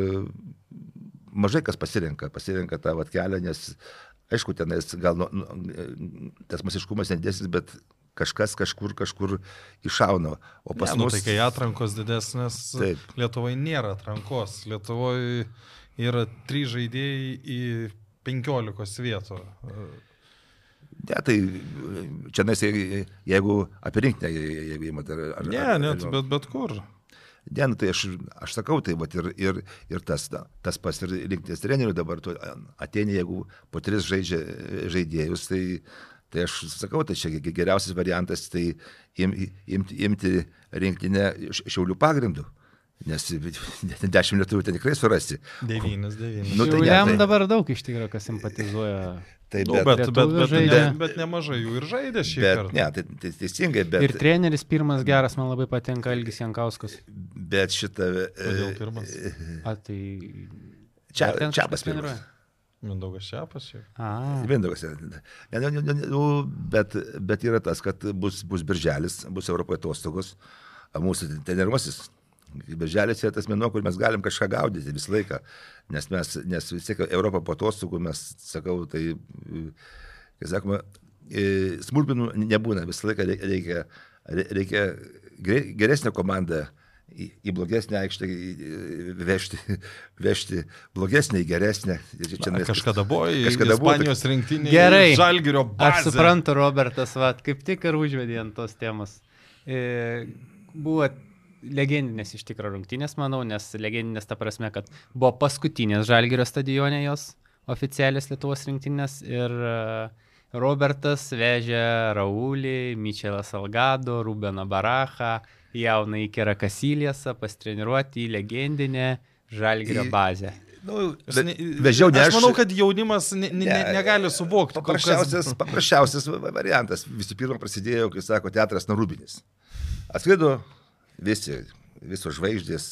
mažai kas pasirenka, pasirenka tą vat, kelią, nes aišku, tenais gal nu, nu, tas masiškumas nedėsis, bet kažkas kažkur kažkur iššauna. O pas ne, nu, mus... Tai kai atrankos didesnės, Taip. Lietuvoje nėra atrankos. Lietuvoje yra trys žaidėjai į penkiolikos vietų. Ne, tai čia nes, jeigu apie rinktinę, jeigu įmat, ar, ar... Ne, net, bet, bet kur. Ne, nu, tai aš, aš sakau, tai vat, ir, ir, ir tas, tas pas ir rinktinės trenerių dabar ateina, jeigu po tris žaidžia, žaidėjus, tai, tai aš sakau, tai čia geriausias variantas, tai im, imti, imti rinktinę šiaulių pagrindų. Nes dešimt lietuvių ten tikrai surasi. Devynis, devynis. Nu, tai jam tai... dabar daug iš tikrųjų, kas simpatizuoja. Tai nu, bet, bet, bet, bet, bet, bet nemažai jų ir žaidė šį bet, kartą. Ne, tai, tai teisingai, bet. Ir treneris pirmas geras, man labai patinka Elgis Jankauskas. Bet šitą... Kodėl pirmas? A, tai... Čia, čia pas pirmas. Mindaugas Čiapas šiaip. Mindaugas. Ne, ne, ne, ne, nu, bet, bet yra tas, kad bus, bus birželis, bus Europoje atostogos, mūsų treniruosis Beželis yra tas mėnuo, kur mes galim kažką gaudyti visą laiką, nes mes, nes vis tiek Europą po atostogų mes, sakau, tai, kai sakoma, smulkmenų nebūna, visą laiką reikia, reikia geresnę komandą į, į blogesnę aikštę vežti, vežti blogesnę į geresnę. Čia Na, kažkada buvo į kažkada Ispanijos rinktinį. Gerai. Žalgirio bazę. Aš suprantu, Robertas, va, kaip tik ir užvedė ant tos temos. E, buvo legendinės iš tikrųjų rungtynės, manau, nes legendinės ta prasme, kad buvo paskutinės Žalgirio stadione jos oficialios Lietuvos rinktinės ir e, Robertas vežė Raulį, Mičelą Salgado, Rubeną Barachą, jauną Ikerą Kasilėsą pastreniruoti į legendinę Žalgirio bazę. Nu, vežiau ne aš. Aš manau, kad jaunimas ne, ne, ne, negali suvokti. Paprasčiausias, paprasčiausias variantas. Visų pirma, prasidėjo, kai sako, teatras Narubinis. Atskrido visi, visos žvaigždės,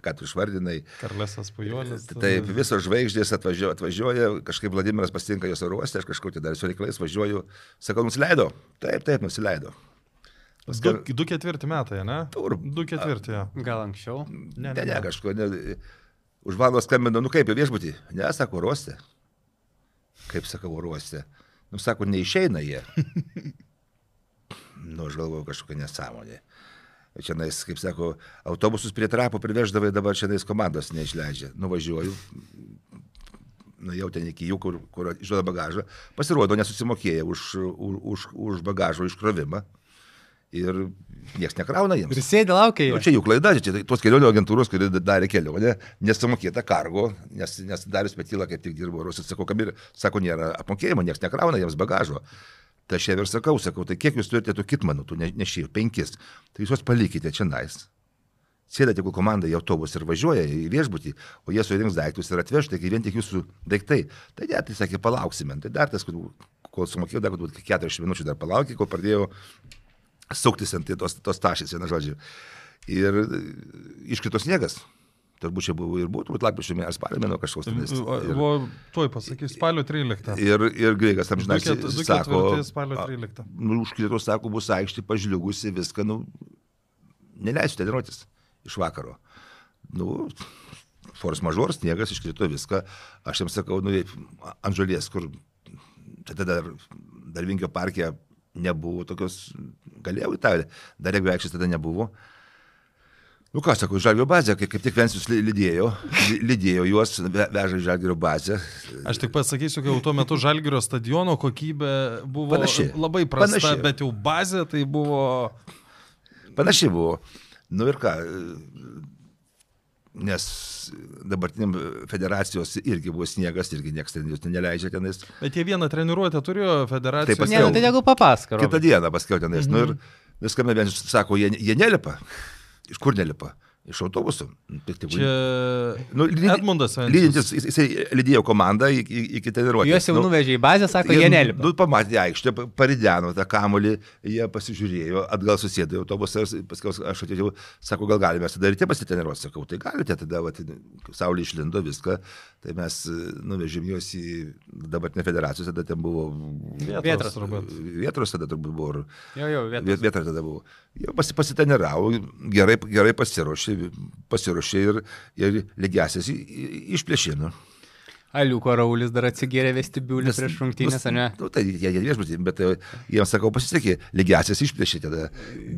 ką tu išvardinai. Karlesas Pujolis. Taip, visos žvaigždės atvažiuoja, atvažiuoja kažkaip Vladimiras pasitinka jos oro uoste, aš kažkur tai dar su reikalais važiuoju, sakau, nusileido. Taip, taip, nusileido. Paskar... Du, du ketvirti metai, ne? Tur. Du ketvirti, ja. Gal anksčiau? Ne, ne, ne, ne kažko. Ne, už valandos skambino, nu kaip, viešbutį? Ne, sako, ruoste. Kaip sakau, ruoste. Nu, sako, neišeina jie. nu, aš galvoju kažkokia nesąmonė. Čia nais, kaip sako, autobusus prie trapo priveždavai, dabar čia nais komandos neišleidžia. Nuvažiuoju, nu jau ten iki jų, kur, kur išduoda bagažą, pasirodo nesusimokėję už, už, už bagažo iškrovimą. ir niekas nekrauna jiems. Ir sėdė laukia Nu, čia jų klaida, čia tos kelionių agentūros, kurie darė kelionę, nesumokėta kargo, nes, nes Darius Petila kaip tik dirbo Rusijos, sako, kam ir, sako, nėra apmokėjimo, niekas nekrauna jiems bagažo. Tai aš jiem ir sakau, sakau, tai kiek jūs turite tų kitmanų, tų ne- nešėjų, penkis, tai jūs juos palikite čia nais. Sėda tik komanda į autobusą ir važiuoja į viešbutį, o jie surinks daiktus ir atveš, taigi vien tik jūsų daiktai. Tai ne, tai sakė, palauksime. Tai dar tas, kol sumokėjau, dar turbūt 40 minučių dar palaukė, kol pradėjau suktis ant tos, tos tašės, viena žodžiu. Ir iškrito sniegas. Turbūt čia buvo ir buvo, turbūt lapkričio mėnesį, spalio mėnesio kažkoks tenais. Ir, Buvo, tuoj pasakysiu, spalio 13. ir, ir Greigas amžinai Du sako, spalio a, 13. nu, užkrito, sako, bus aikštė pažliugusi, viską, nu, neleisiu treniruotis iš vakaro. Nu, force mažor, sniegas iškrito viską. Aš jiems sakau, nu, ant žolės, kur tada dar, dar Vingio parke nebuvo tokios, galėjau į tą, dar jeigu aikštės tada nebuvo. Nu ką, sakau, žalgio bazė, kaip, kaip tik Vensius ly- lydėjo, ly- lydėjo juos, ve- veža į žalgio bazę. Aš tik pasakysiu, kad jau tuo metu Žalgirio stadiono kokybė buvo Panaši. labai prasta, Panaši. bet jau bazė tai buvo... Panašiai buvo. Nu ir ką, nes dabartiniam federacijos irgi buvo sniegas, irgi niekas ten jūs neleidžia tenais. Bet jie vieną treniruotę turėjo federacija. Taip, Ne, nu, tai jeigu papasako. Kitą dieną paskiau tenais. Mhm. Nu ir viskame vienas sako, jie, jie nelipa. Iš kur nelipa? Iš autobusų. Nu, tai Čia Nu, lydi- Edmundas. Lydintis, jis- jisai lydėjo komandą iki, iki treniruotės. Juos jau Nu, nuvežė į bazę, sako, jie nelipa. Nu, pamatė aikštę, pa- parideno tą kamolį, jie pasižiūrėjo, atgal susėdė į autobusą, ir paskui aš atėjau, sako, gal galime ryte pasiteniruoti, sakau, tai galite, tada vat, saulė išlindo viską, tai mes e, nuvežėm juos į dabartinę federaciją, tada ten buvo Vietras turbūt. Vietros tada turbūt buvo, Jo, jo, Viet- vietos. Vieta tada buvo. Jie pasi, pasiteniravo, gerai, gerai pasiruošė, pasiruošė ir, ir lygiasis išplėšė. Nu. Aliuko Raulis dar atsigėrė vestibiulį prieš rungtynės, ar ne? Nu, tai jie jie viešbutį, bet e, jiems sakau, pasisekė, lygiasis išplėšė tada.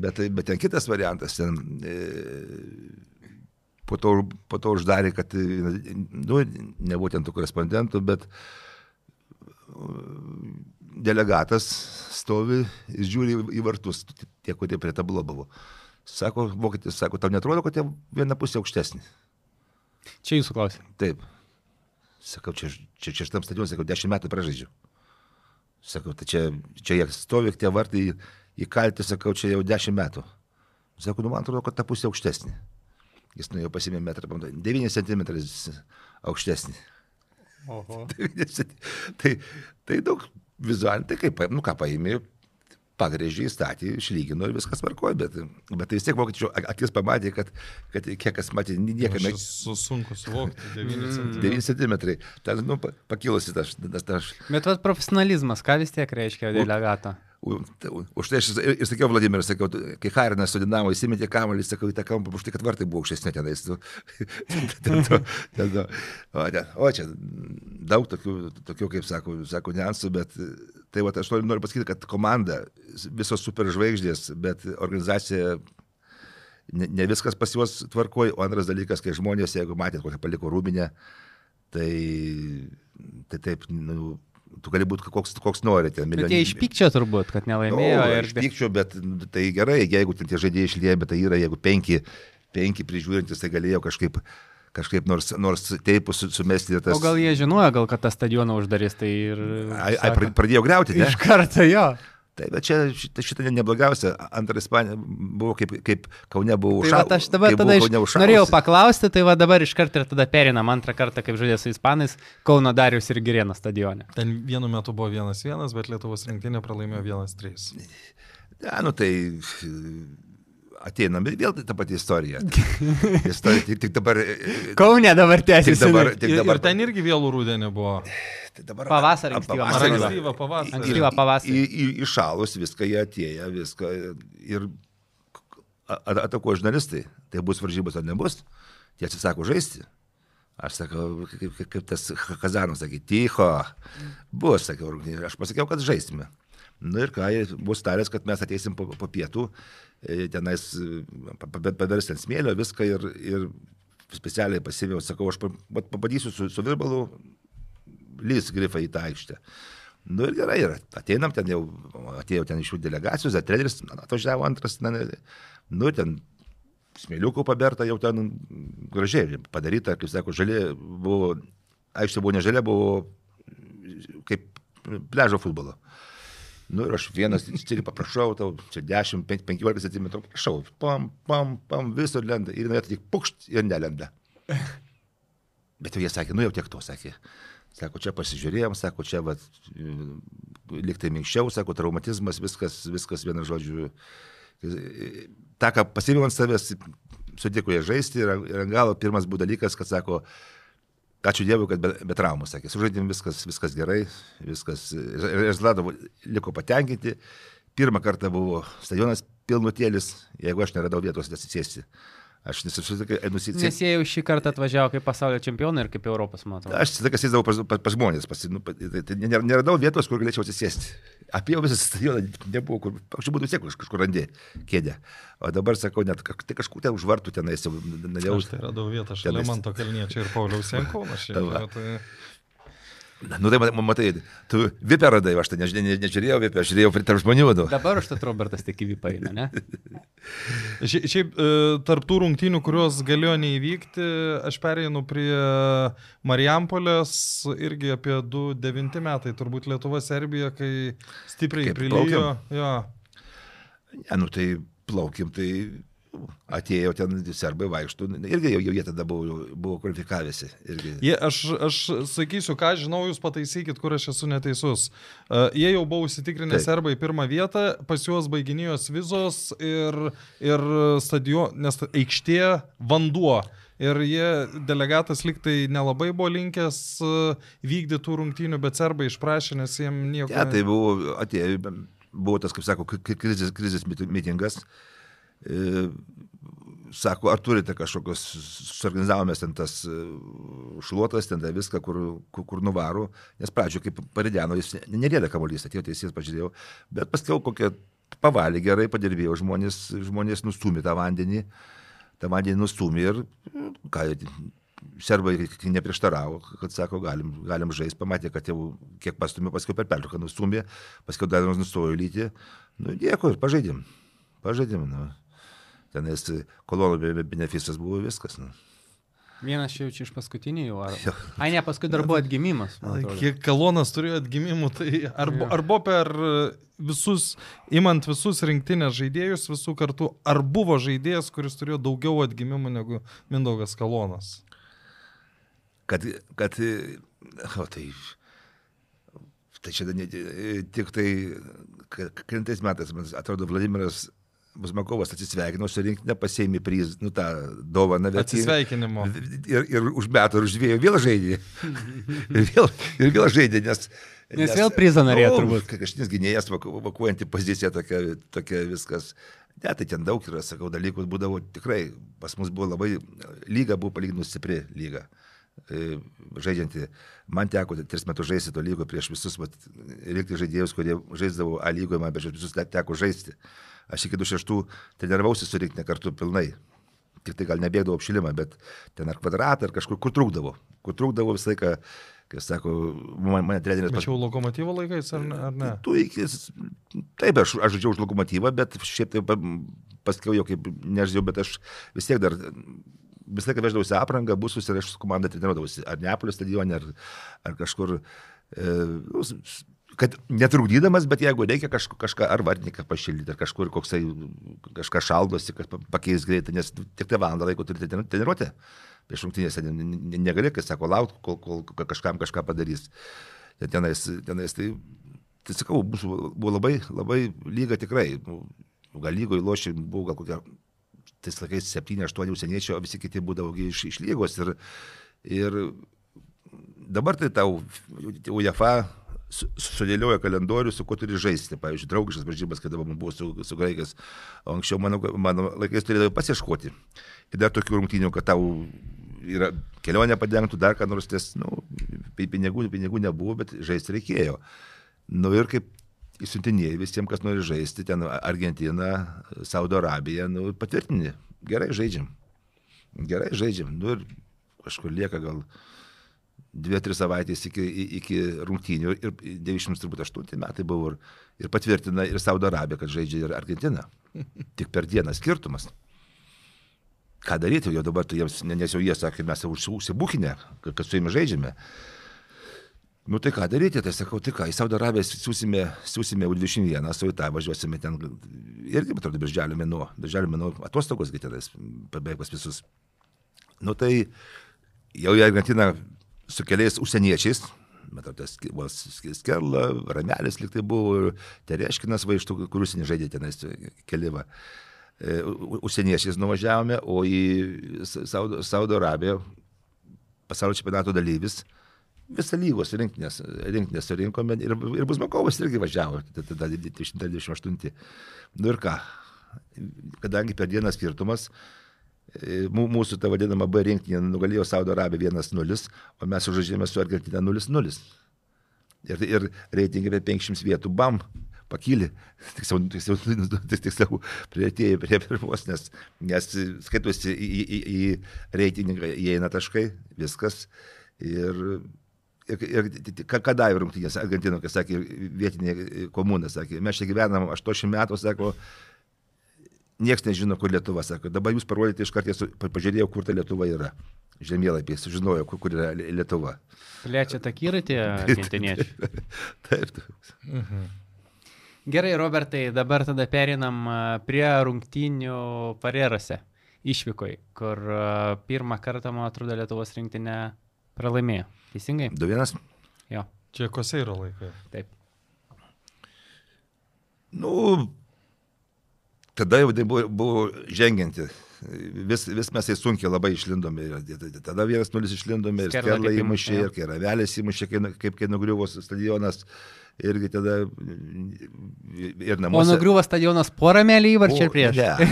Bet, bet ten kitas variantas, ten e, po, to, po to uždarė, kad, e, nu, nebuvo ten tų korespondentų, bet e, delegatas stovi ir žiūri į vartus, tie, kurie prie tablo buvo. Sako, vokietis, sako, tau netrodo, kad jie viena pusė aukštesnė. Čia jūsų klausimas. Taip. Sakau, čia, čia, čia šitam stadionui, sakau, dešimt metų pražaidžiu. Sakau, tai čia, čia jie stovi, tie vartai įkalti, sakau, čia jau dešimt metų. Sakau, nu man atrodo, kad ta pusė aukštesnė. Jis nuėjo pasimė metrą, pamatai, 9 cm aukštesnė. Oho. 9 centi- tai, tai daug vizualiai, tai kaip, nu ką paėmė, pagrėžė, įstatė, išlygino ir viskas varkoja, bet, bet tai vis tiek vokiečių ak- akis pamatė, kad, kad kiek kas matė, niekame. Su, sunku suvokti. 9 Mm. cm. 9 cm. Ten, nu, pa- pakilusi tas, tas, tas, Bet vad profesionalizmas, ką vis tiek reiškia delegato? Tai u- Už tai aš ir, sakiau Vladimiras, sakiau, kai Harinas su Dinamo įsimetė kamuolį, sakau, į tą kampą, už tai, kad vartai buvo aukštesnė tenais. O, čia daug tokių, tokių kaip sako, sako niansų, bet tai va, aš noriu, noriu pasakyti, kad komanda, visos superžvaigždės, bet organizacija ne, ne viskas pas juos tvarkoja, o antras dalykas, kai žmonės, jeigu matėt, kokią paliko rūbinę, tai, tai taip, nu, tu gali būti koks, koks nori ten Bet milijonai. jie iš pykčio turbūt, kad nelaimėjo. Nu, ir... iš pykčio, bet tai gerai, jeigu ten tie žaidėjai išlieja, bet tai yra, jeigu penki, penki prižiūrintis, tai galėjo kažkaip, kažkaip nors, nors teipus su- sumesti tas... O gal jie žinojo, gal kad tą stadioną uždarys, tai ir... Sako, pra- pradėjo greuti, ne? Iš karto jo. Tai bet čia šitą, šitą neblogiausia. Antra Ispanija buvo kaip, kaip Kaune buvo Tai užšalusi. va, aš dabar tada iš... norėjau paklausti, tai va dabar iš karto ir tada perinam antrą kartą, kaip žaidė su Ispanais, Kauno Darius ir Girėno stadione. Ten vienu metu buvo 1-1, bet Lietuvos rinktinė pralaimėjo 1-3. Ne, nu tai ateinam, bet vėl ta pati istorija. istorija tik, tik dabar... Kaune dabar Tik tęsiasi. dabar, Ir, tik dabar, ir ten irgi vėlų rudenį buvo. tai dabar Pavasarį, ankstyvą Ar pavasarį pavasarį. Ankstyvą pavasarį. Išalus viską, jie atėjo, viską. Ir a- a- atako žurnalistai, tai bus varžybos ar nebus, jie atsisako žaisti. Aš sakau, kaip, kaip, kaip tas Kazanas sakė, tycho, bus, sakiau, aš pasakiau, kad žaisime. Na ir ką, bus taręs, kad mes ateisim po, po pietų, e, tenais e, pa- pa- paversti ant smėlio viską ir, ir specialiai pasivėjau, sakau, aš pabandysiu su, su virbalu lys grifą į tą aikštę. Nu ir gerai, ir ateinam ten jau, atėjo ten iš jų delegacijos, treneris atvažiavo antras, na, nu ten smėliukų paberta jau ten gražiai padaryta, kaip sako, žalė buvo, aikštė buvo ne žalė, buvo kaip pležo futbolo. Nu ir aš vienas, tik paprašau, tau čia 10-15 cm, prašau, pam, pam, pam, visur lenda ir jinai tik pukšt ir nelenda. Bet jau jie sakė, nu jau tiek to sakė. Sako, čia pasižiūrėjom, sako, čia va, liktai minkščiau, sako, traumatizmas, viskas, viskas vienu žodžiu. Ta, ką pasimėjau ant savęs, sutiko jie žaisti ir ant galo pirmas buvo dalykas, kad sako, ačiū Dievui, kad be, be traumų, sakė, sužaidėm viskas, viskas gerai, viskas, Zladov liko patenkinti. Pirmą kartą buvo stadionas pilnutėlis, jeigu aš neradau vietos atsisėsti. Aš nesusitikai, nusitėjau. Nes jie jau šį kartą atvažiavo kaip pasaulio čempionai ir kaip Europos, matau. Aš visą laiką sėdavau pas, pas, pas žmonės, pas, nu, tai, tai neradau vietos, kur galėčiau atsisėsti. Apie visą stadioną nebuvo, kur, aš būtų tiek kažkur randė kėdę. O dabar sakau, net tai kažkur ten užvartų tenais jau. Jau aš tai radau vietą šalia Manto Kalniečio ir Pauliaus Jankūno. Tai... Nu tai matai, tu vipę radai, aš tai nežiūrėjau, ne, nežiūrėjau vipę, aš žiūrėjau tarp žmonių. Nu. Dabar už tą Robertas tik vipą eina, ne? Šiaip, šiaip tarp tų rungtynių, kurios galėjo neįvykti, aš pereinu prie Marijampolės, irgi apie 2-9 metai, turbūt Lietuva, Serbija, kai stipriai prilyjo. Ja. Ja, nu tai plaukim, tai atėjo ten serbai vaikštų, irgi jau, jau jie tada buvo, buvo kvalifikavęsi. Jie, aš, aš sakysiu, ką žinau, jūs pataisykit, kur aš esu neteisus. Uh, jie jau buvo užsitikrinę Taip. serbai pirmą vietą, pas juos baiginėjos vizos ir, ir stadion, nes aikštė vanduo. Ir jie, delegatas liktai nelabai buvo linkęs vykdyti rungtynių, bet serbai išprašė, nes jiem nieko. Ne, ja, tai buvo, atėjo, buvo tas, kaip sako, krizės, krizės mitingas. Uh, E, sako, ar turite kažkokios, suorganizavome ten tas e, šluotas, ten tą viską, kur, kur, kur nuvaro, nes pradžioje, kaip parideno, jis nerėdė kamuolys, atėjo teisėjas, pažiūrėjau, bet paskiau kokią pavalį gerai padirbėjo, žmonės, žmonės nustumė tą vandenį, tą vandenį nustumė ir, ką, serbai neprieštaravo, kad sako, galim, galim žaisti, pamatė, kad jau kiek pastumė, paskui per pertrauką nustumė, paskui dar nustojo lyti, nu, dėkui, pažaidėm, pažaidėm, nu tenais kolonų benefisas buvo viskas. Nu. Vienas čia jau čia iš paskutinių jau. Ar... Ai, ne, paskui dar buvo atgimimas. Kiek kalonas turėjo atgimimų, tai arba, arba per visus, imant visus rinktinės žaidėjus visų kartų, ar buvo žaidėjas, kuris turėjo daugiau atgimimų negu Mindaugas kalonas? Kad, kad, o tai, tai čia ne, tik tai, krintais metais, man atrodo, Vladimiras Busmakovas atsisveikino su rinktinė, pasėmė priz, nu, tą dovaną. Atsisveikinimo. Ir, ir už metų, ir už dviejų vėl žaidė. ir, vėl, ir vėl žaidė, nes... Nes, nes vėl prizą norėjo nu, turbūt. Kažkas gynėjas vakuojanti pozicija, tokia, tokia viskas. Ne, tai ten daug yra, sakau, dalykų būdavo tikrai, pas mus buvo labai, lyga buvo palyginus stipri lyga e, žaidžianti. Man teko tris metus žaisti to lygo prieš visus, rinkti žaidėjus, kurie žaisdavo A lygoje, man prieš visus teko žaisti. Aš iki 26 treniravausi su rinktinė kartu pilnai. Tik tai gal nebėgdavo apšilimą, bet ten ar kvadratą, ar kažkur, kur trūkdavo. Kur trūkdavo visą laiką, kai sako, man, mane treneris... Tačiau pas... lokomotyvo laikais ar ne? Ar ne? Tu iki... Taip, aš, aš žaidžiau už lokomotyvą, bet šiaip tai paskiau jau kaip nežinau, bet aš vis tiek dar visą laiką veždavausi aprangą, busus ir aš su komanda treniruodavausi. Ar Neapolio stadione, ar, ar kažkur. E, nu, kad netrukdydamas, bet jeigu reikia kažko, kažką ar vartininką pašildyti, ar kažkur koksai kažką šaldosi, kad pakeis greitai, nes tik tai valandą laiko turite treniruoti. Prieš rungtynėse negali, kai sako, laukti, kol, kol, kažkam kažką padarys. Tenais, tenais tai, tai sakau, buvo, labai, labai lyga tikrai. Nu, gal lygoje lošiai buvo gal kokia, tais laikais 7-8 užsieniečių, o visi kiti būdavo iš, iš lygos. Ir, ir dabar tai tau UEFA sudėlioja kalendorių, su kuo turi žaisti. Pavyzdžiui, draugiškas varžybas, kada man buvo su, su graikais. Anksčiau mano, mano laikais turėdavai pasieškoti. Ir dar tokių rungtynių, kad tau yra kelionė padengtų, dar ką nors, nes, nu, pinigų, pinigų nebuvo, bet žaisti reikėjo. Nu ir kaip įsiuntinėjai visiems, kas nori žaisti, ten Argentina, Saudo Arabija, nu, patvirtini, gerai žaidžiam. Gerai žaidžiam. Nu ir kažkur lieka gal dvi-tris savaitės iki, iki rungtynių ir 98 metai buvo ir, ir patvirtina ir Saudo Arabija, kad žaidžia ir Argentina. Tik per dieną skirtumas. Ką daryti, jau dabar tu jiems, nes jau jie sakė, mes jau užsibūkinę, kad su jais žaidžiame. Nu tai ką daryti, tai sakau, tai ką, į Saudo Arabiją siūsime, siūsime U21, su į tą važiuosime ten, irgi, atrodo, birželio mėnuo, birželio mėnuo atostogos, kai tenais pabėg pas visus. Nu tai jau į Argentiną su keliais užsieniečiais, bet tas Skerla, Ramelis liktai buvo, Tereškinas va iš tų, kuriuos nežaidė tenais keliva. E, užsieniečiais nuvažiavome, o į Saudo, Saudo Arabiją pasaulio čempionato dalyvis visą lygos rinktinės, rinktinės surinkome ir, ir Buzmakovas irgi važiavo, tada 28. Nu ir ką, kadangi per dieną skirtumas, e, mūsų ta vadinama B rinktinė nugalėjo Saudo Arabiją 1-0, o mes užžaidėme su Argentina 0-0. Ir, ir reitingai apie 500 vietų, bam, pakyli, tiksliau, tiksliau, tiksliau prieartėjai prie pirmos, nes, nes skaitusi į, į, į reitingą įeina taškai, viskas. Ir ir, ir ką davė rungtynės Argentino, kai sakė, vietinė komuna, sakė, mes čia gyvenam 80 metų, sako, niekas nežino, kur Lietuva, sako, dabar jūs parodėte iš karto, pažiūrėjau, kur ta Lietuva yra. Žemėlapį, sužinojau, kur, kur yra Lietuva. Plečia takyratį argentiniečiai. taip, taip. Mhm. Gerai, Robertai, dabar tada perinam prie rungtynių parerose išvykoj, kur pirmą kartą, man atrodo, Lietuvos rinktinė pralaimėjo. Teisingai? 2-1. Jo. Čia Koseiro laikai. Taip. Nu, tada jau tai buvo, buvo žengianti. Vis, vis mes tai sunkiai labai išlindome. Tada vienas nulis išlindome ir Skerla įmušė, ir kai Ravelės įmušė, kaip kai nugriuvo stadionas. Irgi tada ir namuose. O nugriuvo stadionas porą melį įvarčių ir prieš. Ne.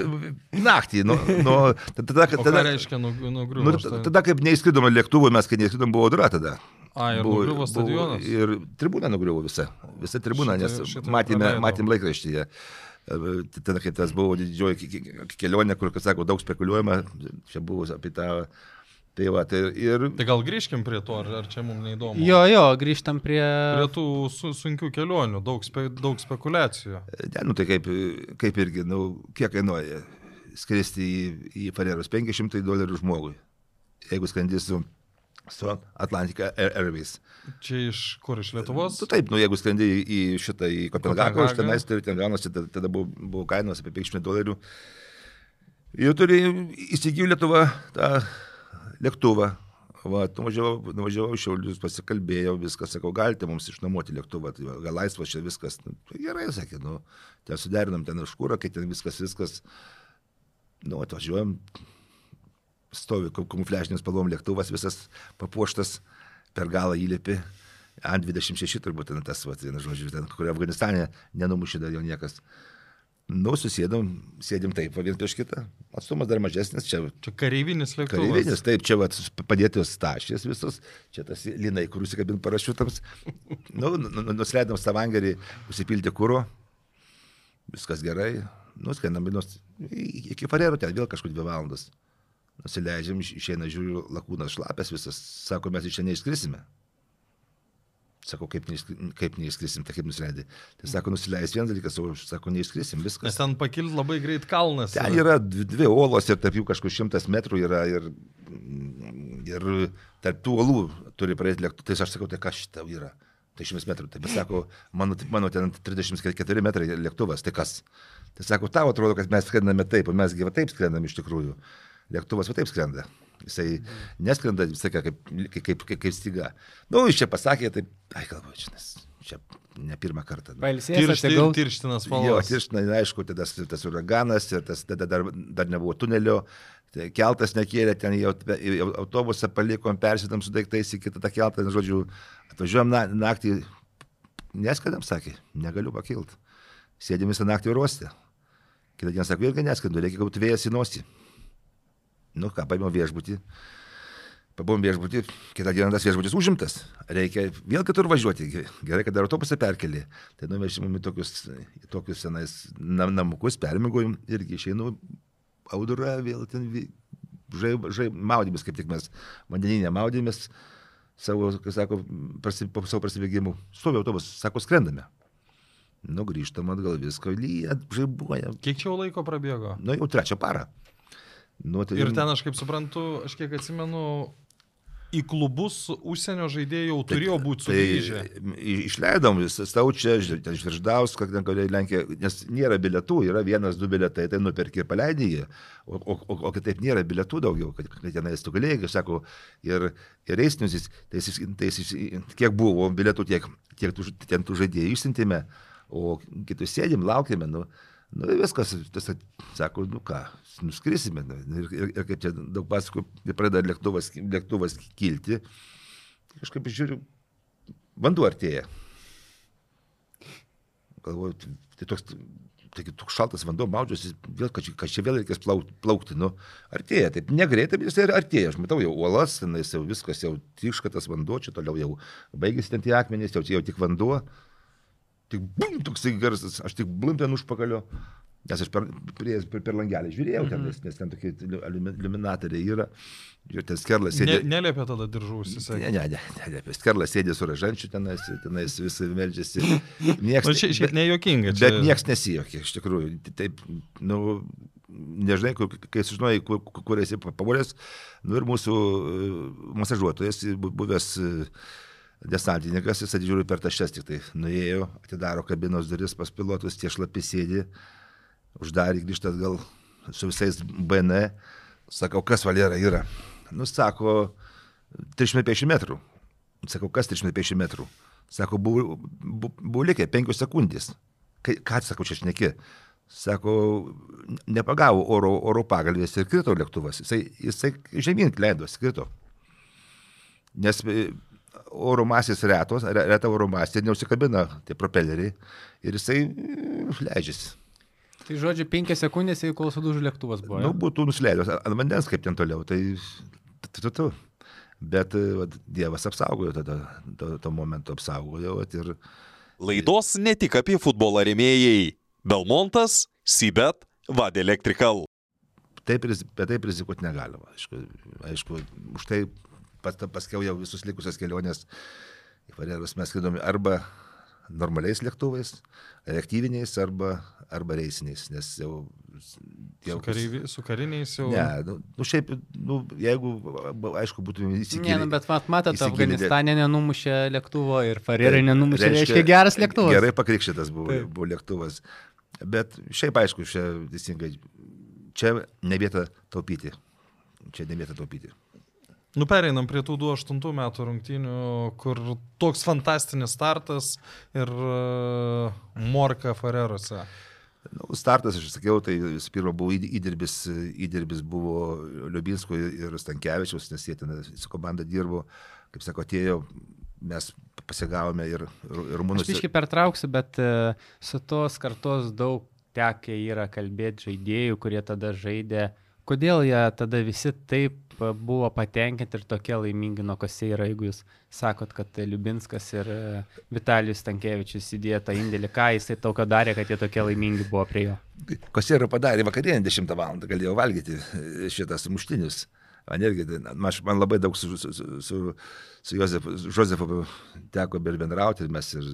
Naktį. Nu, nu, tada, tada, tada, reiškia nugriuvo? Nu, tada, kaip neįskridome lėktuvu, mes kai neįskridom, buvo audra tada. A, ir buvo, nugriuvo stadionas. Buvo, ir tribūna nugriuvo visa. Visa tribūna, šitą, nes šitą matėme, matėm laikraštyje. Tada, kai tas buvo didžioji kelionė, kur, kas sako, daug spekuliuojama, čia buvo apie tą Tai, va, tai, ir... tai gal grįžkim prie to, ar, ar čia mums neįdomu? Jo, jo, grįžtam prie... Prie tų su, sunkių kelionių, daug, spe, daug spekulacijų. Ne, nu tai kaip, kaip irgi, nu, kiek kainuoja skristi į, į Farerus 500 dolerių žmogui, jeigu skandys su, Atlantika Airways. Čia iš kur, iš Lietuvos? Nu, taip, nu, jeigu skrendi į šitą, į Kopenhagą, iš tenais, tai ten gaunasi, tada, tada buvo, buvo kainos apie 500 dolerių. Ir turi įsigijų Lietuvą tą lėktuvą. Va, nuvažiavau, nuvažiavau iš Šiaulius, pasikalbėjau, viskas, sakau, galite mums išnuomoti lėktuvą, tai gal laisvas čia viskas. Nu, tai gerai, sakė, nu, ten suderinam ten iškūrą, kai ten viskas, viskas. Nu, atvažiuojam, stovi kamufliažinės spalvom lėktuvas, visas papuoštas, per galą įlipi. Ant 26 turbūt ten tas, va, ten, žodžiu, ten, kurio Afganistane nenumušė dar jau niekas. Nu, susėdom, sėdim taip, vienas prieš kitą. Atstumas dar mažesnis. Čia, čia kareivinis lėktuvas. Kareivinis, taip, čia va, padėtos tašės visos, čia tas linai, kur užsikabint parašiutams. nu, nu, nu, nusileidom savangerį, užsipilti kūro, viskas gerai. Nuskendam, nus, iki Farero ten vėl kažkur dvi valandas. Nusileidžiam, išeina, žiūriu, lakūnas šlapės visas, sako, mes iš čia neišskrisime. Sakau, kaip, neįskri, kaip neįskrisim, tai kaip nusileidai. Tai sako, nusileis vienas dalykas, o aš sako, neįskrisim, viskas. Nes ten pakilti labai greit kalnas. Ten yra dvi, dvi olos ir tarp jų kažkur šimtas metrų yra ir, ir tarp tų olų turi praeiti lėktuvą. Tai aš sakau, tai kas šitą yra? Tai šimtas metrų. Tai sako, mano, mano ten 34 metrai lėktuvas, tai kas? Tai sako, tau atrodo, kad mes skrendame taip, o mes gyva taip skrendame iš tikrųjų. Lėktuvas va taip skrenda. Jisai neskrenda visą laiką kaip, kaip, kaip, kaip, kaip styga. Na, nu, jis čia pasakė, tai, ai galvoju, čia, čia ne pirmą kartą. Tirštinas spalvos. Jo, tirštinas, aišku, tada tas, tas uraganas ir tas, tada dar, dar nebuvo tunelio, tai keltas nekėlė, ten jau, autobusą palikom, persėdam su daiktais į kitą tą keltą, žodžiu, atvažiuojam na, naktį, neskadam, sakė, negaliu pakilti. Sėdėm visą naktį uoste. Kitą dieną sako, irgi neskrendu, reikia gauti vėjas į nosį. Nu ką, paėmiau viešbutį. Pabuvom viešbutį, kitą dieną tas viešbutis užimtas. Reikia vėl kitur važiuoti. Gerai, kad dar autobusą perkelį. Tai nuvežim į tokius, į tokius senais nam, namukus, permigojim irgi išeinu audurą, vėl ten žai, žai, maudėmės, kaip tik mes vandeninė maudėmės. savo, kaip sako, prasi, po savo prasibėgimų. Stovi autobusas, sako, skrendame. Nu, grįžtam atgal, visko lyja, žaibuoja. Kiek čia laiko prabėgo? Nu, jau trečią parą. Nu, tai Ir ten, aš kaip suprantu, aš kiek atsimenu, į klubus užsienio žaidėjai jau turėjo būti sugrįžę. Tai išleidom visą Staučią, Žvirždauską, ten kodėl Lenkija, nes nėra bilietų, yra vienas, du bilietai, tai nuperki ir paleidai jį, o, o, o, o kitaip nėra bilietų daugiau, kad, kad tenais tu galėjai, kaip sako, ir, ir reisnius, jis- tai, jis- tai, jis- kiek buvo bilietų, tiek, tiek tų, ten tų žaidėjų išsintėme, o kitus sėdim, laukėme, nu, nu ir viskas, tas, sako, nu ką, nuskrisime, nu, ir, ir, ir kaip čia daug pasakų, pradeda lėktuvas, lėktuvas kilti, kažkaip žiūriu, vanduo artėja. Galvoju, tai- tai toks, taigi toks šaltas vanduo maudžiasi, vėl, kad, kad čia vėl reikės plaukti, nu, artėja, taip negreitai, bet jis ir artėja, aš matau jau uolas, tenais jau viskas jau tiška tas vanduo, čia toliau jau baigėsi ten tie akmenys, jau jau tik vanduo, tik bum, toksai garsas, aš tik blumpėn užpakalio, nes aš per, prie, per, per langelį žiūrėjau ten, nes, nes ten tokie liuminatoriai yra, ir ten skerlas Ne, sėdė. neliepė tada diržų Ne, užsisakyti. ne, ne, ne, ne, Skerlas sėdė su ražančiu tenais, tenais visi meldžiasi. Nieks, Na, čia šiaip nejuokinga. bet niekas nesijokė, iš tikrųjų. Taip, nu, nežinai, kai sužinojai, kur, kur esi pavulęs, nu ir mūsų e, masažuotojas, bu- buvęs e, desantininkas, jis atžiūri per tašes tik tai nuėjo, atidaro kabinos duris pas pilotus, tie šlapi sėdi, uždarė, grįžta atgal su visais BN, sakau, kas valera yra. Nu, sako, 350 metrų. Sakau, kas 350 metrų? Sako, buvo, bu- buvo likę 5 sekundės. Kai- Ką, sakau, čia šneki? Sako, nepagavo oro, oro pagalvės ir krito lėktuvas. Jisai, jisai žemyn leido, krito. Nes e, oro masės retos, re- reta oro masė, neusikabina tie propeleriai ir jisai e, leidžiasi. Tai žodžiu, penkias sekundės, jeigu kol sudužų lėktuvas buvo. Nu, jo? būtų nusileidęs ant vandens, kaip ten toliau. Tai tu, tu, tu. Bet e, vat, Dievas apsaugojo tada, to, to momento apsaugojo. vat, Ir Laidos ne tik apie futbolą remėjai. Belmontas, Sibet, Vad Electrical. taip, bet taip rizikuoti negalima. Aišku, aišku už tai pas, paskiau jau visus likusias keliones į Farerus mes skridome arba normaliais lėktuvais, reaktyviniais arba, arba reisiniais, nes jau... Su, kareivi, su kariniais jau. Ne, nu, nu šiaip, nu, jeigu, aišku, būtume Ne, įsigilinę. nu, bet mat, matot, Afganistane nenumušė lėktuvo ir Farerai nenumušė, Reiškia, reiškia geras lėktuvas. Gerai pakrikštytas buvo, Taip. buvo lėktuvas. Bet šiaip aišku, čia teisingai, čia ne vieta taupyti. Čia ne vieta taupyti. Nu, pereinam prie tų 28 metų rungtynių, kur toks fantastinis startas ir uh, Morka Farerose. Nu, startas, aš sakiau, tai visų pirma buvo įd- įdirbis, įdirbis buvo Liubinsko ir Stankievičiaus, nes jie ten su komanda dirbo, kaip sako, atėjo, mes pasigavome ir, ir Aš rumunus. biškai pertrauksiu, bet e, su tos kartos daug tekę yra kalbėti žaidėjų, kurie tada žaidė. Kodėl jie tada visi taip e, buvo patenkinti ir tokie laimingi nuo kose yra, jeigu jūs sakot, kad Liubinskas ir e, Vitalijus Stankievičius įdėjo tą indėlį, ką jisai tokio darė, kad jie tokie laimingi buvo prie jo. Kosėra padarė vakarienę 10 val. galėjau valgyti e, šitas muštinius. Man irgi, man, aš- man labai daug su, su, su, su, Jozefu, Jozefu teko bendrauti, ir mes ir,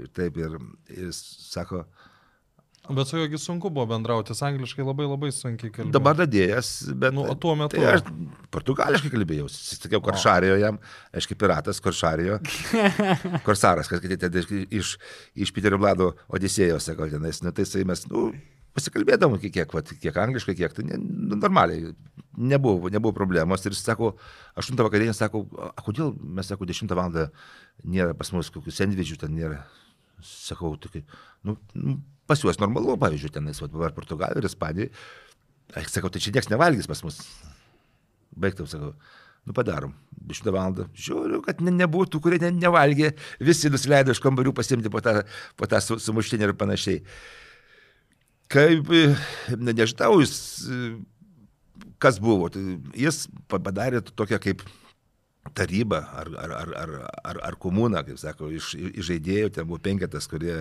ir taip, ir ir sako, Bet su juogi sunku buvo bendrauti, jis angliškai labai labai sunkiai kalbėjo. dabar dadėjęs, bet... Nu, o tuo metu? Tai aš portugališkai kalbėjau, sakiau, koršarijo jam, aiškiai, piratas, koršarijo, korsaras, kad kad iš, iš Piterio Blado Odisėjos, sakau, tenais, nu, tai mes, nu, pasikalbėdavom kiek, kiek, vat, kiek angliškai, kiek, tai ne, nu, normaliai, nebuvo, nebuvo problemos. Ir jis sako, 8 vakarienė, sako, a kodėl mes, sako, 10 val. nėra pas mus kokių sendvičių, ten nėra. Sakau, kaip, nu, nu, pas juos normalu, pavyzdžiui, tenais, vat, ar Portugalijoje, ir Ispanijoje. Aš sakau, tai čia niekas nevalgys pas mus. Baigtam, sakau, nu padarom. 10 val. Žiūriu, kad ne, nebuvo tų, kurie ne, nevalgė, visi nusileido iš kambarių pasimti po tą, po tą su- sumuštinį ir panašiai. Kaip, ne, nežinau, jis, kas buvo, tai jis pa- padarė tokią kaip tarybą ar, ar, ar, ar, ar, ar komuną, kaip sako, iš, iš žaidėjų, ten buvo penketas, kurie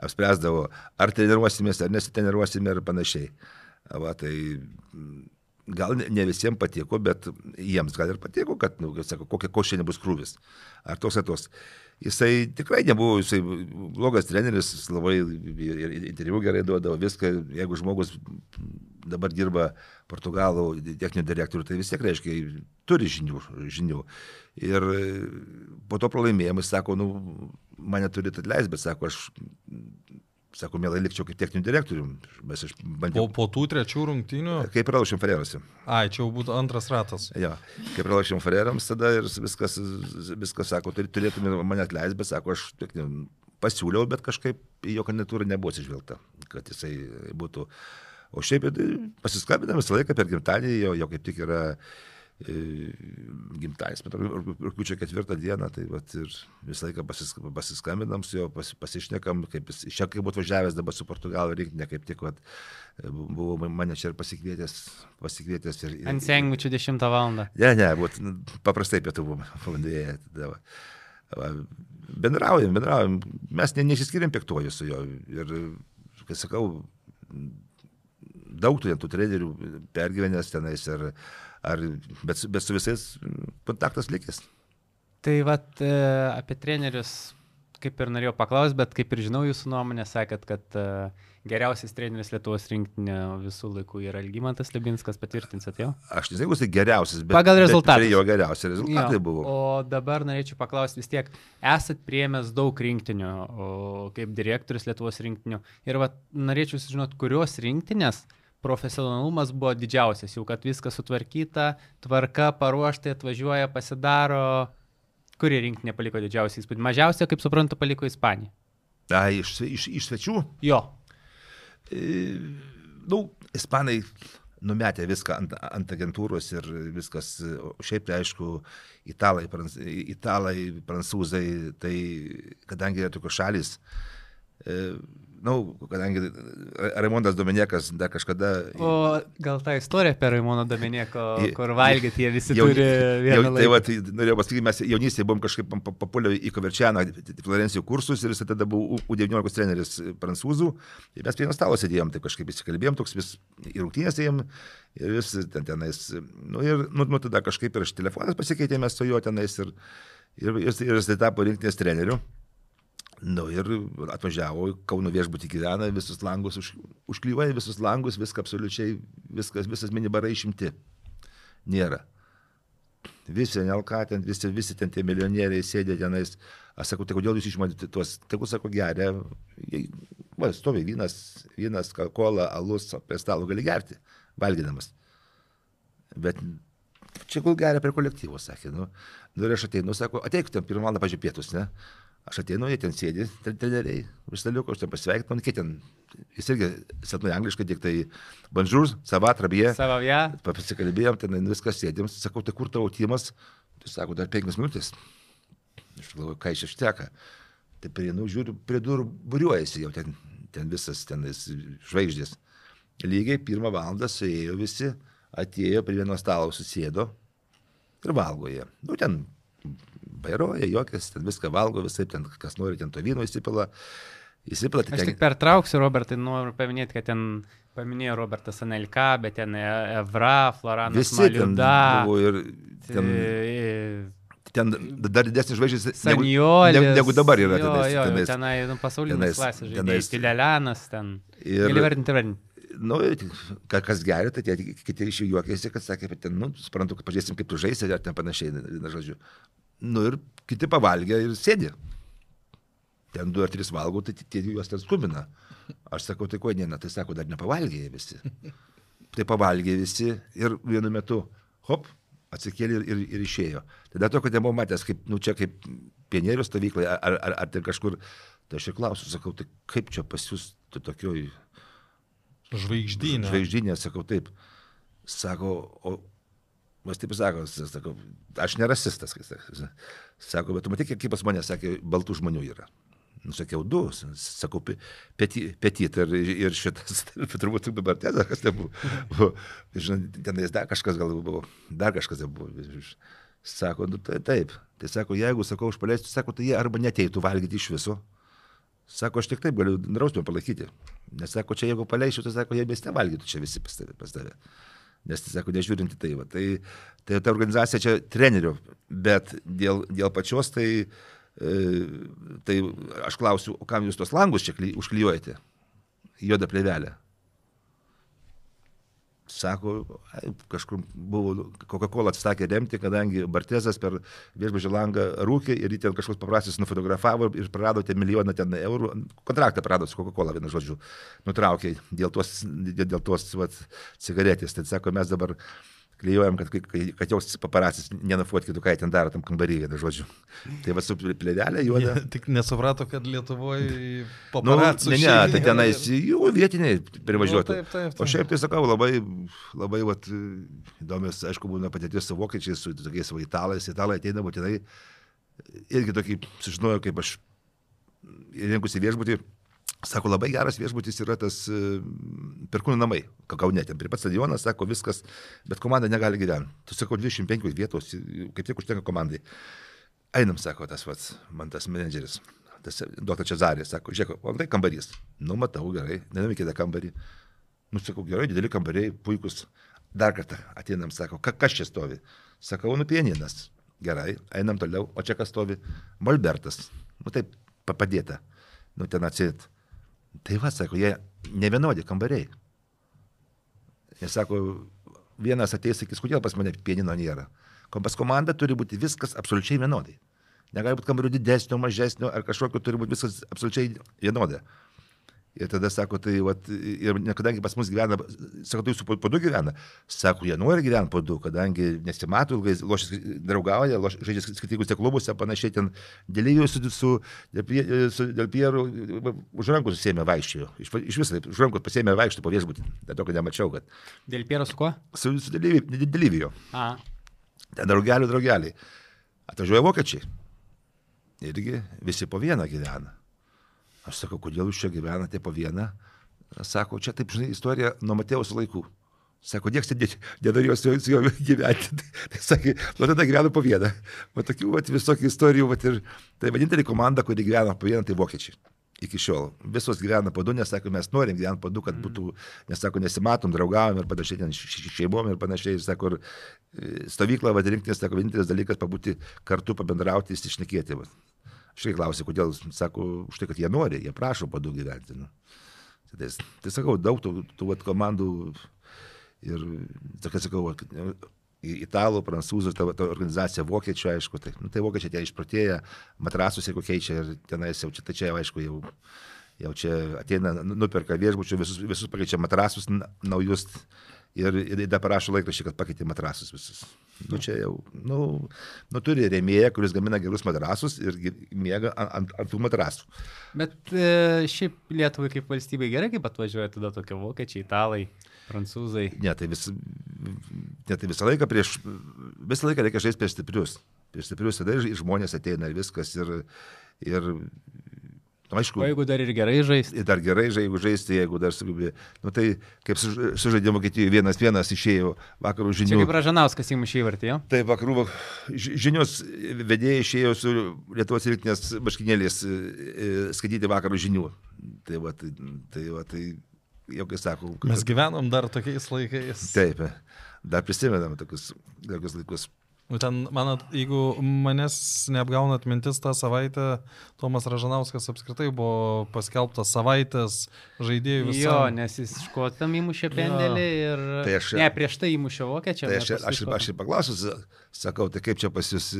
apspręsdavo, ar treniruosimės, ar nesitreniruosime ir panašiai. Va, tai mm, gal ne- visiems patiko, bet jiems gal ir patiko, kad, nu, sako, kokia košė nebus krūvis. Ar toks ar toks. Jisai tikrai nebuvo, jisai blogas treneris, jis labai ir interviu gerai duodavo, viską, jeigu žmogus dabar dirba Portugalų techninių direktorių, tai vis tiek reiškia, turi žinių. žinių. Ir po to pralaimėjimo jis sako, nu, mane turi atleisti, bet sako, aš, sako, mielai likčiau kaip techninių direktorių, mes aš Po, po tų trečių rungtynių. Kaip pralašėm Ferreruose. Ai, čia jau būtų antras ratas. Jo, kaip pralašėm Ferrerams, tada ir viskas, viskas sako, tai turėtume mane atleisti, bet sako, aš ne- pasiūliau, bet kažkaip jo kandidatūrą nebuvo atsižvelgta, kad jisai būtų. O šiaip tai pasiskambinam visą laiką per gimtadienį, jo, jo kaip tik yra e, gimtadienis, bet rū- rūpiučio ketvirtą dieną, tai vat, ir visą laiką pasis, pasiskambinam su juo, pas, pasišnekam, kaip jis iš čia kaip būtų važiavęs dabar su Portugalų rinktinė, kaip tik vat, buvo mane čia ir pasikvietęs, pasikvietęs ir, ir, Ant sengmučių 10 val. Ne, ne, būt, nu, paprastai pietų buvom valandėje. tada va. Va, Bendraujam, bendraujam. Mes ne, nesiskiriam piktuoju su juo. Ir, kai sakau, daug tų trenerių pergyvenęs tenais, ar, ar, bet, su- bet su visais kontaktas likęs. Tai vat e, apie trenerius, kaip ir norėjau paklausti, bet kaip ir žinau jūsų nuomonę, sakėt, kad e, geriausias treneris Lietuvos rinktinė visų laikų yra Algymantas Libinskas, patvirtinsit jo? Aš nežinau, jis tai geriausias, bet Pagal rezultatus. Bet jo geriausi rezultatai buvo. O dabar norėčiau paklausti vis tiek, esat priemęs daug rinktinių kaip direktorius Lietuvos rinktinių ir vat, norėčiau sužinoti, kurios rinktinės profesionalumas buvo didžiausias, jau kad viskas sutvarkyta, tvarka paruošta, atvažiuoja, pasidaro. Kuri rinktinė paliko didžiausią įspūdį? Mažiausia, kaip suprantu, paliko Ispanija. Ai, iš, iš, iš svečių Jo. E, nu, ispanai numetė viską ant, ant agentūros ir viskas, šiaip tai aišku, italai, prans, italai, prancūzai, tai kadangi yra tokios šalis, e, na, nu, kadangi Raimondas Dominiekas dar kažkada... O gal ta istorija apie Raimono Domenieko, Į- kur valgyti jie visi Jau- turi jau- vieną Tai laiką. va, tai norėjau pasakyti, mes jaunystėje buvom kažkaip pa- pa- papulę į Koverčianą, Florencijų kursus ir jis tada buvo U- U19 treneris prancūzų. Ir mes prie vieno stalo sėdėjom, tai kažkaip įsikalbėjom, toks vis į rungtynės ėjom ir vis ten tenais. Nu, ir nu, nu, tada kažkaip ir aš telefonas pasikeitėme su juo tenais ir, ir, ir, ir jis tai tapo rinktinės treneriu. Nu ir atvažiavo, Kauno viešbutį gyvena, visus langus už, užklyvai, visus langus, viską absoliučiai, viskas, visas minibarai išimti. Nėra. Visi NLK, ten, visi, visi ten tie milijonieriai sėdė tenais. Aš sakau, tai kodėl jūs išmatėte tuos, tegu sako, geria, va, stovi vynas, vynas, kola, alus, prie stalo gali gerti, valgydamas. Bet čia kol geria prie kolektyvo, sakė, nu, nu ir aš ateinu, sako, ateik ten pirmą valandą, pažiūrėjau, pietus, ne? Aš ateinu, jie ten sėdi, treneriai, už staliuko, aš ten pasveikinu, nu, kiek ten, jis irgi silpnai angliškai, tik tai bonjour, savat, rabie. Savavja. Pasikalbėjom, ten viskas sėdėm, sakau, tai kur tavo tymas? Tai sako, dar penkias minutės. Aš galvoju, ką iš išteka. Tai prieinu, žiūriu, prie durų būriuojasi jau ten, ten visas, ten žvaigždės. Lygiai pirmą valandą suėjo visi, atėjo prie vieno stalo, susėdo ir valgo jie. Nu, ten bairoja, jokias, ten viską valgo, visai ten, kas nori, ten to vyno įsipila. Įsipila, tai Aš ten tik pertrauksiu, Robertai, noriu paminėti, kad ten paminėjo Robertas Anelka, bet ten E- Evra, Floranas visi Maliuda. ir ten... ten dar didesnis žvaigždės negu, negu, negu dabar yra Jo, tenais. jo, tenais. tenai nu, pasaulinės tenais- klasės žaidėjai. tenais- Tilelianas ten. Ir- Gali vardinti, vardinti. Nu, ka- kas geria, tai tie kiti iš jų juokėsi, kad sakė, kad ten, nu, suprantu, kad pažiūrėsim, kaip tu žaisi, ar ten panašiai, na, žodžiu. Nu ir kiti pavalgė ir sėdi. Ten du ar trys valgo, tai tie juos ten skubina. Aš sakau, tai ko ne, na, tai sako, dar nepavalgė visi. Tai pavalgė visi ir vienu metu, hop, atsikėlė ir, ir, ir išėjo. Tada to, kad nebuvo matęs, kaip, nu, čia kaip pionierių stovyklai, ar, ar, ar ten kažkur, tai aš ir klausiu, sakau, tai kaip čia pas jūs tu tokioj Žvaigždynė. Žvaigždynė, sakau taip. Sako, o Mas taip sako, sakau, aš nerasistas, kai sako. Sako, bet tu matai, kiek pas mane, sakė, baltų žmonių yra. Nusakiau, du, sakau, petit ir, ir šitas, turbūt tik dabar ten, kas ten buvo. Žinai, tenais dar kažkas gal buvo, dar kažkas buvo. Sako, nu, tai taip. Tai sako, jeigu, sakau, aš paleisiu, sako, tai jie arba neteitų valgyti iš viso. Sako, aš tik taip galiu drausmę palaikyti. Nes sako, čia jeigu paleisiu, tai sako, jie mes nevalgytų čia visi pas tave. Pas tave. Nes, sako, nežiūrinti tai, va, tai, tai ta organizacija čia trenerių, bet dėl, dėl pačios tai, e, tai aš klausiu, kam jūs tos langus čia užklijuojate? Joda plevelė. Sako, kažkur buvo, Coca-Cola atsisakė remti, kadangi Bartezas per viešbučio langą rūkė ir jį ten kažkoks paprastas nufotografavo ir prarado ten milijoną ten eurų, kontraktą prarado su Coca-Cola, vienu žodžiu, nutraukė dėl tos, dėl tos vat, cigaretės. Tai sako, mes dabar klyjuojam, kad, kad, jos paparacis nenufotkytų, ką ten daro tam kambaryje, vienu žodžiu. Tai va su plėvelė juoda. Jie tik nesuprato, kad Lietuvoje Nu, paparacijų. ne, ne, tai tenais jų vietiniai privažiuotų. Nu, taip, taip, taip. O šiaip tai sakau, labai, labai vat, įdomios, aišku, būna patirtis su vokiečiais, su tokiais va, italais. Italai ateina būtinai irgi tokį sužinojo, kaip aš rinkusi viešbutį. Sako, labai geras viešbutis yra tas e, perkūnų namai, Kaune, ten prie pat stadionas, sako, viskas, bet komanda negali gyventi. Tu sako, 25 vietos, kaip tik užtenka komandai. Einam, sako tas pats, man tas menedžeris, tas dr. Čezarės, sako, žiūrėk, o tai kambarys. Nu, matau, gerai, nenami kitą kambarį. Nu, sakau, gerai, dideli kambariai, puikus. Dar kartą ateinam, sako, ka, kas čia stovi? Sakau, nu, pieninas. Gerai, einam toliau, o čia kas stovi? Molbertas. Nu, taip, pa- padėta. Nu, ten atsit. Tai va, sako, jie ne vienodi kambariai. Jie sako, vienas ateis, sakys, kodėl pas mane pienino nėra. Ko Pas komandą turi būti viskas absoliučiai vienodai. Negali būti kambarių didesnio, mažesnio ar kažkokio, turi būti viskas absoliučiai vienodai. Ir tada sako, tai, vat, ir kadangi pas mus gyvena, sako, tai jūsų po, po du gyvena, sako, jie nori gyventi po du, kadangi nesimato ilgai, lošia, draugauja, loš, žaidžia skirtingose klubuose, panašiai ten dėlėjų su, su, su Del Pieru už rankų susėmė vaikščiojo. Iš, iš viso, už rankų pasėmė vaikščioti po viešbutį. Dėl to, kad nemačiau, kad Dėl piero su kuo? su, su dalyvijo. A. Ten draugelių draugeliai. Atvažiuoja vokiečiai. Irgi visi po vieną gyvena. Aš sakau, kodėl jūs čia gyvenate po vieną? Sako, čia taip, žinai, istorija nuo Matėjos laikų. Sako, niekas nenorėjo su juo gyventi. Tai, sakė, nuo tada gyveno po vieną. Va tokių vat, visokių istorijų. Vat, ir, tai vienintelė komanda, kuri gyvena po vieną, tai vokiečiai. Iki šiol. Visos gyvena po du, nes sako, mes norim gyventi po du, kad būtų, nes sako, nesimatom, draugavom ir panašiai, ten šeimom ir panašiai. Ir sako, ir e, stovyklą vadirinktis, sako, vienintelis dalykas pabūti kartu, pabendrauti, įsišnekėti. vat. Aš irgi klausiu, kodėl, sako, už tai, kad jie nori, jie prašo po du gyventi. Nu. Tai, tai, tai sakau, daug tų, tų vat, komandų ir, tokia sakau, italų, prancūzų, ta, ta organizacija, vokiečių, aišku, tai, nu, tai vokiečiai tie išprotėję, matrasus, jeigu keičia ir tenais jau čia, tai čia aišku, jau, jau čia ateina, nu- nuperka viešbučių, visus, visus pakeičia matrasus naujus ir, ir dar parašo laikrašį, kad pakeitė matrasus visus. Nu, čia jau, nu, nu turi remėją, kuris gamina gerus matrasus ir miega ant, ant, ant tų matrasų. Bet e, šiaip Lietuvai kaip valstybei gerai, kaip atvažiuoja tada tokie vokiečiai, italai, prancūzai. Ne, tai, vis, ne, tai visą laiką prieš, visą laiką reikia žaisti prieš stiprius. Prieš stiprius tada ir žmonės ateina ir viskas. Ir, ir aišku, O jeigu dar ir gerai žais, ir dar gerai, žai- jeigu žaisti, jeigu dar sugebė. Nu, tai kaip su- sužaidė Vokietijoje vienas vienas išėjo vakarų čia žinių. kaip Ražanauskas įmušė įvartį, jo? Tai vakarų va- ži- žinios vedėjai išėjo su Lietuvos rinktinės baškinėlės e, e, skaityti vakarų žinių. Tai va, tai, tai, va, tai jau kai sakau. Mes gyvenom dar tokiais laikais. Taip, dar prisimenam tokius, tokius laikus. Nu, ten, manat, jeigu manęs neapgaunat mintis tą savaitę, Tomas Ražanauskas apskritai buvo paskelbtas savaitės žaidėjų visų. Jo, nes jis škotam įmušė pendelį ir... Tai aš- Ne, prieš tai įmušė vokiečiam. Tai aš, aš, škotam. aš ir paklausiu, sakau, tai kaip čia pas jūs,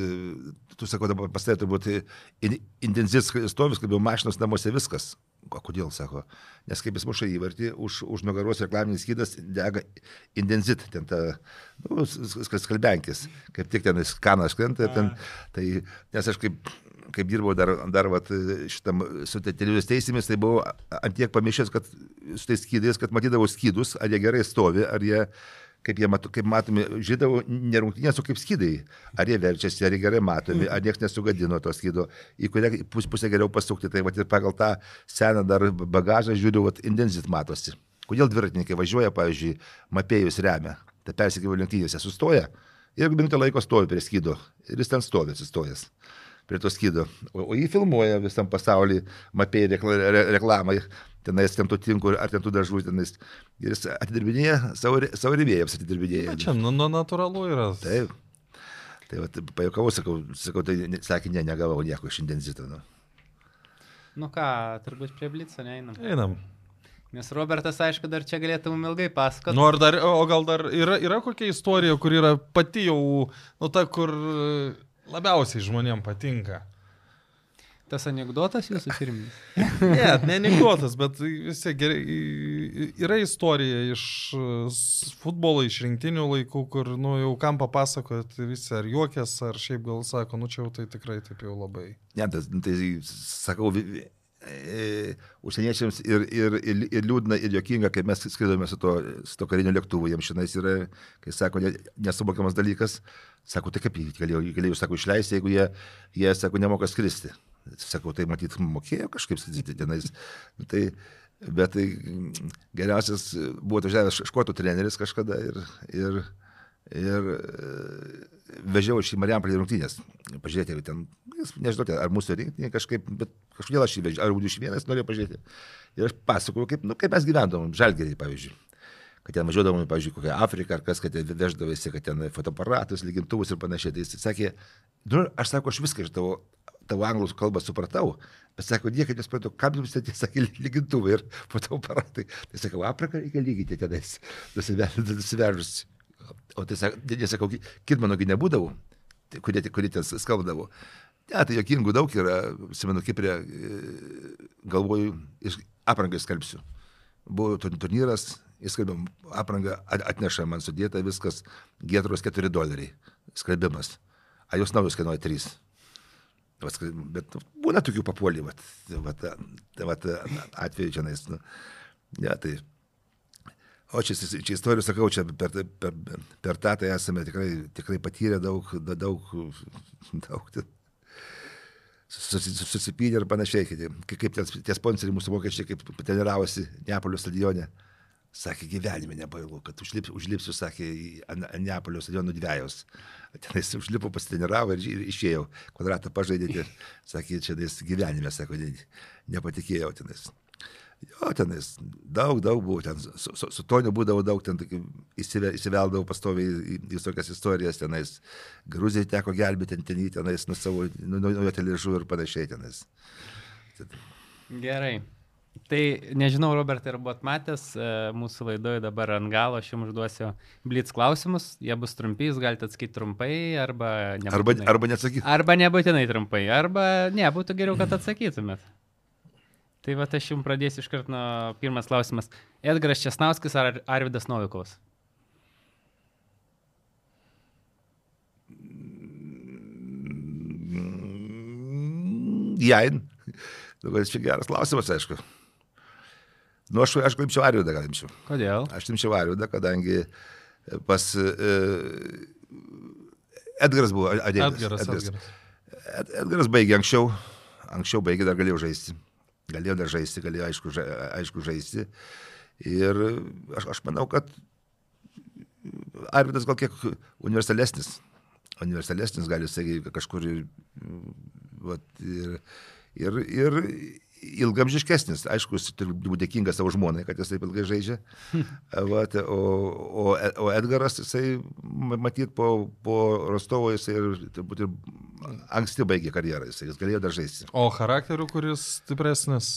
tu sakau, dabar pas tai turbūt in, intensyvus stovis, kaip jau mašinos namuose viskas. O kodėl, sako, nes kaip jis muša įvartį, už, už nugaros reklaminis skydas dega intenzit, ten ta, nu, skalbenkis, kaip tik ten skanas krenta, ir ten, tai, nes aš kaip kaip dirbau dar, dar vat, šitam su te- televizijos teisėmis, tai buvau antiek pamiršęs, kad su tais skydais, kad matydavau skydus, ar jie gerai stovi, ar jie, kaip, jie matu, kaip matomi, žydavo nerungtinės, o kaip skydai. Ar jie verčiasi, ar jie gerai matomi, ar niekas nesugadino to skydo, į kurią pus, pusę geriau pasukti. Tai vat, ir pagal tą seną dar bagažą žiūriu, vat, indenzit matosi. Kodėl dviratininkai važiuoja, pavyzdžiui, mapėjus remia, tai persikėjimo lenktynėse sustoja ir minutę laiko stovi prie skydo ir jis ten stovi atsistojęs. Prie to skydo. O, o jį filmuoja visam pasaulyje, re, reklamai, tenais ten tų tinkų ar ten tų dažų, tenais. Ir jis atidirbinėja savo, savo rėmėjams, atidirbinėja. Na, čia nu, nu, natūralu yra. Taip. Tai va, pajokavau, sakau, sakau, tai ne- sakė, ne, negavau nieko šiandien zito. Nu. Nu ką, turbūt prie Blico neeinam. Einam. Nes Robertas, aišku, dar čia galėtų mum ilgai pasakoti. Nu, ar dar, o gal dar yra, yra kokia istorija, kur yra pati jau, nu, ta, kur e, labiausiai žmonėm patinka. Tas anegdotas jūsų pirminis. Ne, ne anegdotas, bet vis tiek gerai. Yra istorija iš futbolo, iš rinktinių laikų, kur, nu, jau kam papasakot, visi ar juokės, ar šiaip gal sako, nu, čia jau tai tikrai taip jau labai. Ne, tas, nu, tai sakau, užsieniečiams ir, ir, ir, ir liūdna, ir jokinga, kai mes skridome su to, su to kariniu lėktuvu, jiems šiandien yra, kai sako, ne, nesuvokiamas dalykas, sako, tai kaip jį galėjo, galėjo, sako, išleisti, jeigu jie, jie, sako, nemoka skristi. Sakau, tai matyt, mokėjo kažkaip skridti tenais. Nu, Tai, bet tai geriausias buvo atvažiavęs škotų treneris kažkada ir, ir, ir e, vežiau iš į Marijampolį rungtynės. Pažiūrėti, ar ten, nežinau, ar mūsų rinktinė kažkaip, bet kažkodėl aš jį vežiau, ar Udiš vienas norėjau pažiūrėti. Ir aš pasakoju, kaip, nu, kaip mes gyvendavom, žalgerį, pavyzdžiui. Kad ten važiuodavom, pavyzdžiui, kokią Afriką ar kas, kad ten veždavosi, kad ten fotoaparatus, lygintuvus ir panašiai. Tai jis sakė, nu, aš sako, aš viską iš tavo, tavo anglų kalbą supratau, bet sako, niekaip nesupratau, kam jums tai sakė lygintuvai ir fotoaparatai. Tai sakau, Afriką reikia lygyti tenais, nusivežus. O tai sako, nesakau, kitmanogi nebūdavo, tai kurie, kurie ten skalbdavo. Ne, tai jokingų daug yra, simenu, Kiprė, e, galvoju, iš aprangai skalbsiu. Buvo tur- turnyras, įskalbėm aprangą, at- atneša man sudėta viskas, gėtros 4 doleriai, skalbimas. A jos naujos kainuoja 3. Vat skai- Bet nu, būna tokių papuolį, vat, vat, vat, atveju čia nais. Nu, ne, tai. O čia, čia istorijų sakau, čia per, per, per tą tai esame tikrai, tikrai patyrę daug, da- daug, daug ten susi- susipynė ir panašiai, kaip, tie, tie sponsoriai mūsų vokiečiai, kaip treniravosi Neapolio stadione. Sakė, gyvenime nebailu, kad užlipsiu, užlipsiu sakė, į An- Neapolio stadionų dviejos. Tenais užlipo, pasitreniravo ir ir išėjau. Kvadratą pažaidė ir sakė, čia gyvenime, sako, ne, nepatikėjau tenais. Jo, tenais daug, daug buvo, ten su, su, su Toniu būdavo daug, ten įsive, įsiveldavau pastoviai į, į visokias istorijas, tenais Gruzijai teko gelbėti, ten, ten tenais nuo savo, nuo, nuo jo telėžų ir panašiai tenais. Gerai. Tai nežinau, Robertai, ar buvot matęs e, mūsų laidoje dabar ant galo, aš jums užduosiu blitz klausimus, jie bus trumpi, jūs galite atsakyti trumpai arba Arba, nebūtinai. arba nesakyti. Arba nebūtinai trumpai, arba ne, būtų geriau, kad atsakytumėt. Tai va, aš jums pradėsiu iš karto nuo pirmas klausimas. Edgaras Česnauskas ar Arvidas Novikovas? Jain. Dabar čia geras klausimas, aišku. Nu, aš, aš glimpčiau Arvidą, gal imčiau. Kodėl? Aš imčiau Arvidą, kadangi pas e, Edgaras buvo atėjęs. Edgaras, Edgaras. Ed, Edgaras baigė anksčiau, anksčiau baigė, dar galėjau žaisti. Galėjau dar žaisti, galėjau aišku, ža, aišku žaisti. Ir aš, aš manau, kad Arvidas gal kiek universalesnis. Universalesnis gali, sakyti, kažkur ir, vat, ir, ir, ir ilgamžiškesnis. Aišku, jis turi būti dėkingas savo žmonai, kad jis taip ilgai žaidžia. Vat, o, o, o Edgaras, jisai, ma- matyt, po, po Rostovo jisai ir, turbūt ir anksti baigė karjerą, jisai, jis galėjo dar žaisti. O charakterių, kuris stipresnis?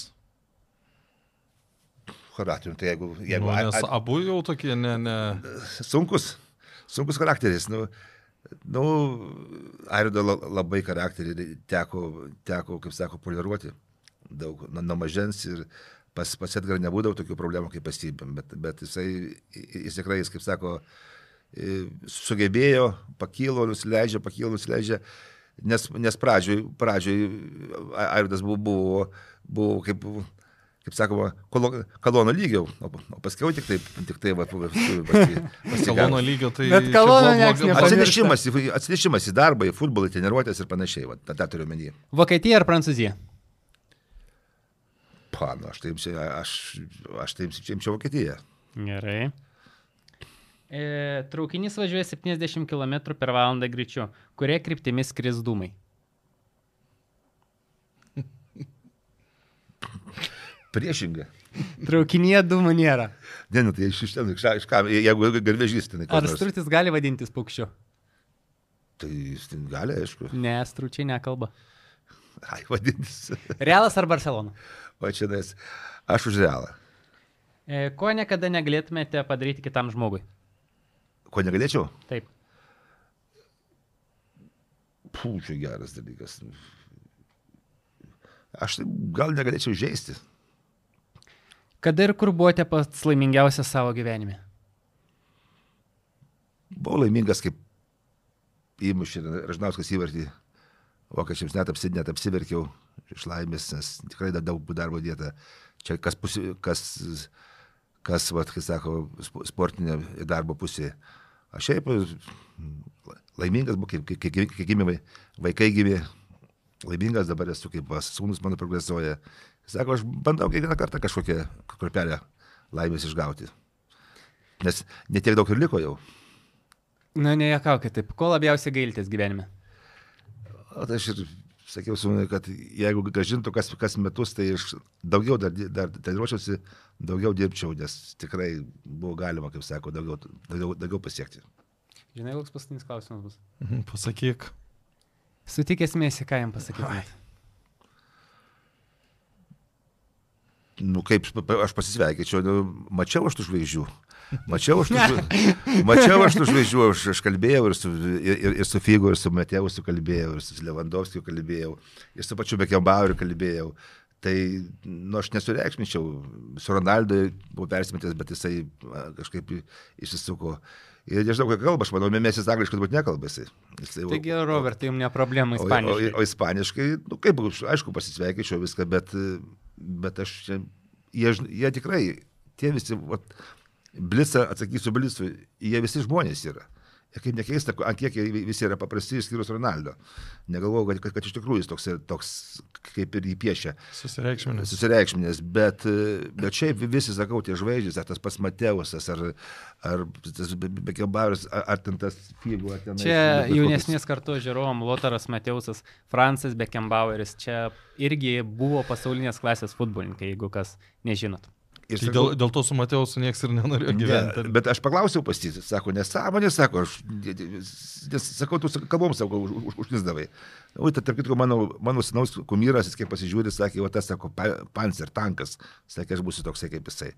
Charakteriu, tai jeigu... jeigu Nu, a- nes a- abu jau tokie, ne, ne. sunkus, sunkus charakteris. Nu, nu, Airido la- labai charakterį teko, teko, kaip sako, poliruoti daug nuo, nuo mažens ir pas, pas Edgarą nebūdavo tokių problemų kaip pasibėm, bet, bet jisai, jis tikrai, jis, kaip sako, sugebėjo, pakilo, nusileidžia, pakilo, nusileidžia, nes, nes pradžioj, pradžioj Airidas buvo, buvo, buvo kaip, kaip sakoma, kalono lygio, o, o paskiau tik taip, tik tai, va, paskui, paskui, paskui, Kalono lygio tai... Bet Kalono nepamiršta. Atsinešimas, į- atsinešimas į darbą, į futbolą, į treniruotės ir panašiai, va, tą turiu menį. Vokietija ar Prancūzija? Milano, aš tai imsiu, aš, aš tai imsiu, imsiu Vokietiją. Gerai. E, traukinys važiuoja 70 km per valandą greičiu. Kurie kryptimi skris dūmai? Priešingai. Traukinyje dūmų nėra. Ne, nu, tai iš, iš ten, iš, iš ką, jeigu garvežys ten. Tai ar strutis gali vadintis paukščiu? Tai jis ten gali, aišku. Ne, stručiai nekalba. Ai, vadintis. Realas ar Barcelona? O čia nes. Aš už realą. E, ko niekada negalėtumėte padaryti kitam žmogui? Ko negalėčiau? Taip. Pū, čia geras dalykas. Aš tai gal negalėčiau žaisti. Kada ir kur buvote pats laimingiausias savo gyvenime? Buvau laimingas, kaip įmušė Ražnauskas įvartį. Vokiečiams net, apsi, net apsiverkiau iš laimės, nes tikrai dar daug darbo dėta. Čia kas, pusi, kas, kas vat, kai sako, spo- sportinė darbo pusė. Aš šiaip laimingas buvau, kai, kai, kai, kai gimė vai- vaikai gimė. Laimingas dabar esu, kaip va, sūnus mano progresuoja. Sako, aš bandau kiekvieną kartą kažkokią korpelę laimės išgauti. Nes netiek daug ir liko jau. Na, nejakaukit taip. Ko labiausiai gailitės gyvenime? O tai aš ir sakiau sūnui, kad jeigu gražintų kas, kas metus, tai aš daugiau dar, dar treniruočiausi, daugiau dirbčiau, nes tikrai buvo galima, kaip sako, daugiau, daugiau, daugiau pasiekti. Žinai, koks paskutinis klausimas bus. Mhm, Pasakyk. Sutikęs mėsi, ką jam pasakytumėte? Nu, kaip aš pasisveikinčiau, nu, mačiau aš tų žvaigždžių. Mačiau aš tų. Mačiau aš tų žvaigždžių, aš, aš kalbėjau ir su, ir, ir, su Figu, ir su Mateusu kalbėjau, ir su Lewandowskiu kalbėjau, ir su pačiu Bekembaueriu kalbėjau. Tai, nu, aš nesureikšminčiau, su Ronaldu buvau persimetęs, bet jisai kažkaip išsisuko. Ir nežinau, ką kalba, aš manau, mėnesis angliškai turbūt nekalba jisai. Taigi, Robertai, jums ne problema O, o, ispaniškai. o ispaniškai, nu kaip, aišku, pasisveikinčiau viską, bet, bet aš čia, jie, jie tikrai, tie visi, vat, Blisa, atsakysiu Blisui, jie visi žmonės yra. Ir kaip nekeista, ant kiek jie visi yra paprasti, išskyrus Ronaldo. Negalvoju, kad, kad, kad iš tikrųjų jis toks, toks kaip ir jį piešia. Susireikšminės. Susireikšminės, bet, bet šiaip visi, sakau, tie žvaigždės, ar tas pats Mateusas, ar, ar tas Bekebauris, ar, ar ten tas Figu, ar ten... Čia jaunesnės kartu žiūrovom, Lotaras Mateusas, Francis Beckenbaueris, čia irgi buvo pasaulinės klasės futbolininkai, jeigu kas nežinot. Ir Tai sakau- dėl, dėl to su Mateusu niekas ir nenorėjo gyventi. Ne, bet aš paklausiau pas jį, sako, nesąmonė, sako, aš, nes, sakau, tu kalbom savo už, už, užknisdavai. O, tai tarp kitko, mano, mano sinaus kumyras, jis kiek pasižiūrė, sakė, o tas, sako, pa- panzer, tankas, sakė, aš būsiu toksai kaip jisai.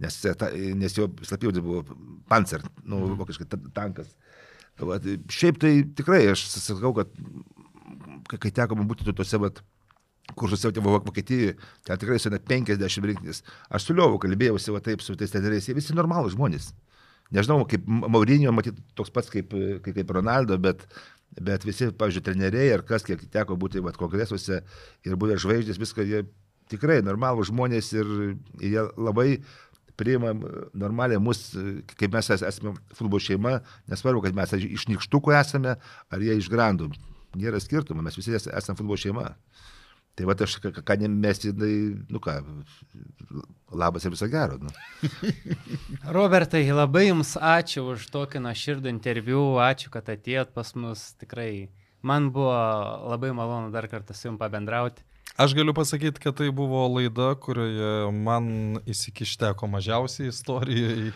Nes, e, ta, nes jo slapjūdė buvo panzer, nu, vokiškai ta- tankas. Va, šiaip tai tikrai, aš sakau, kad kai, kai teko man būti tuose, vat, kursuose Vokietijoje, ten tikrai sena 50 rinktis. Aš su Liovu kalbėjausi va taip su tais treneriais, jie visi normalūs žmonės. Nežinau, kaip Maurinio, matyt, toks pats kaip, kaip, kaip Ronaldo, bet, bet visi, pavyzdžiui, treneriai ar kas, kiek teko būti vat, kongresuose ir buvę žvaigždės, viską jie tikrai normalūs žmonės ir jie labai priima normaliai mus, kaip mes es- esame futbolo šeima, nesvarbu, kad mes iš nikštukų esame, ar jie iš grandų. Nėra skirtumo, mes visi es- esame futbolo šeima. Tai va aš, ką- ką nemesti, tai, nu ką, labas ir viso gero. Nu. Robertai, labai Jums ačiū už tokį nuoširdų interviu, ačiū, kad atėjot pas mus, tikrai man buvo labai malonu dar kartą su Jums pabendrauti. Aš galiu pasakyti, kad tai buvo laida, kurioje man įsikišteko mažiausiai istorijai,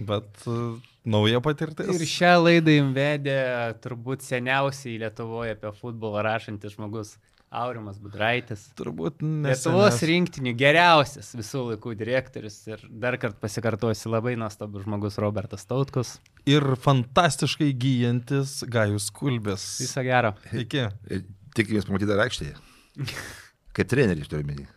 bet uh, nauja patirtis. Ir šią laidą Jums vedė turbūt seniausiai Lietuvoje apie futbolą rašantis žmogus Aurimas Budraitis. turbūt Lietuvos nesenes. rinktinių geriausias visų laikų direktorius ir dar kartą pasikartosiu labai nuostabus žmogus Robertas Tautkus. Ir fantastiškai gyjantis Gajus Kulbės. Viso gero. Iki. Tikimės pamatyti dar aikštėje. Kaip treneriai, turiu menį.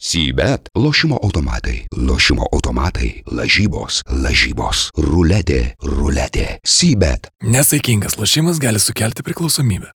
Sybet lošimo automatai, lošimo automatai, lažybos, lažybos, ruletė, ruletė. Sybet. Nesaikingas lošimas gali sukelti priklausomybę.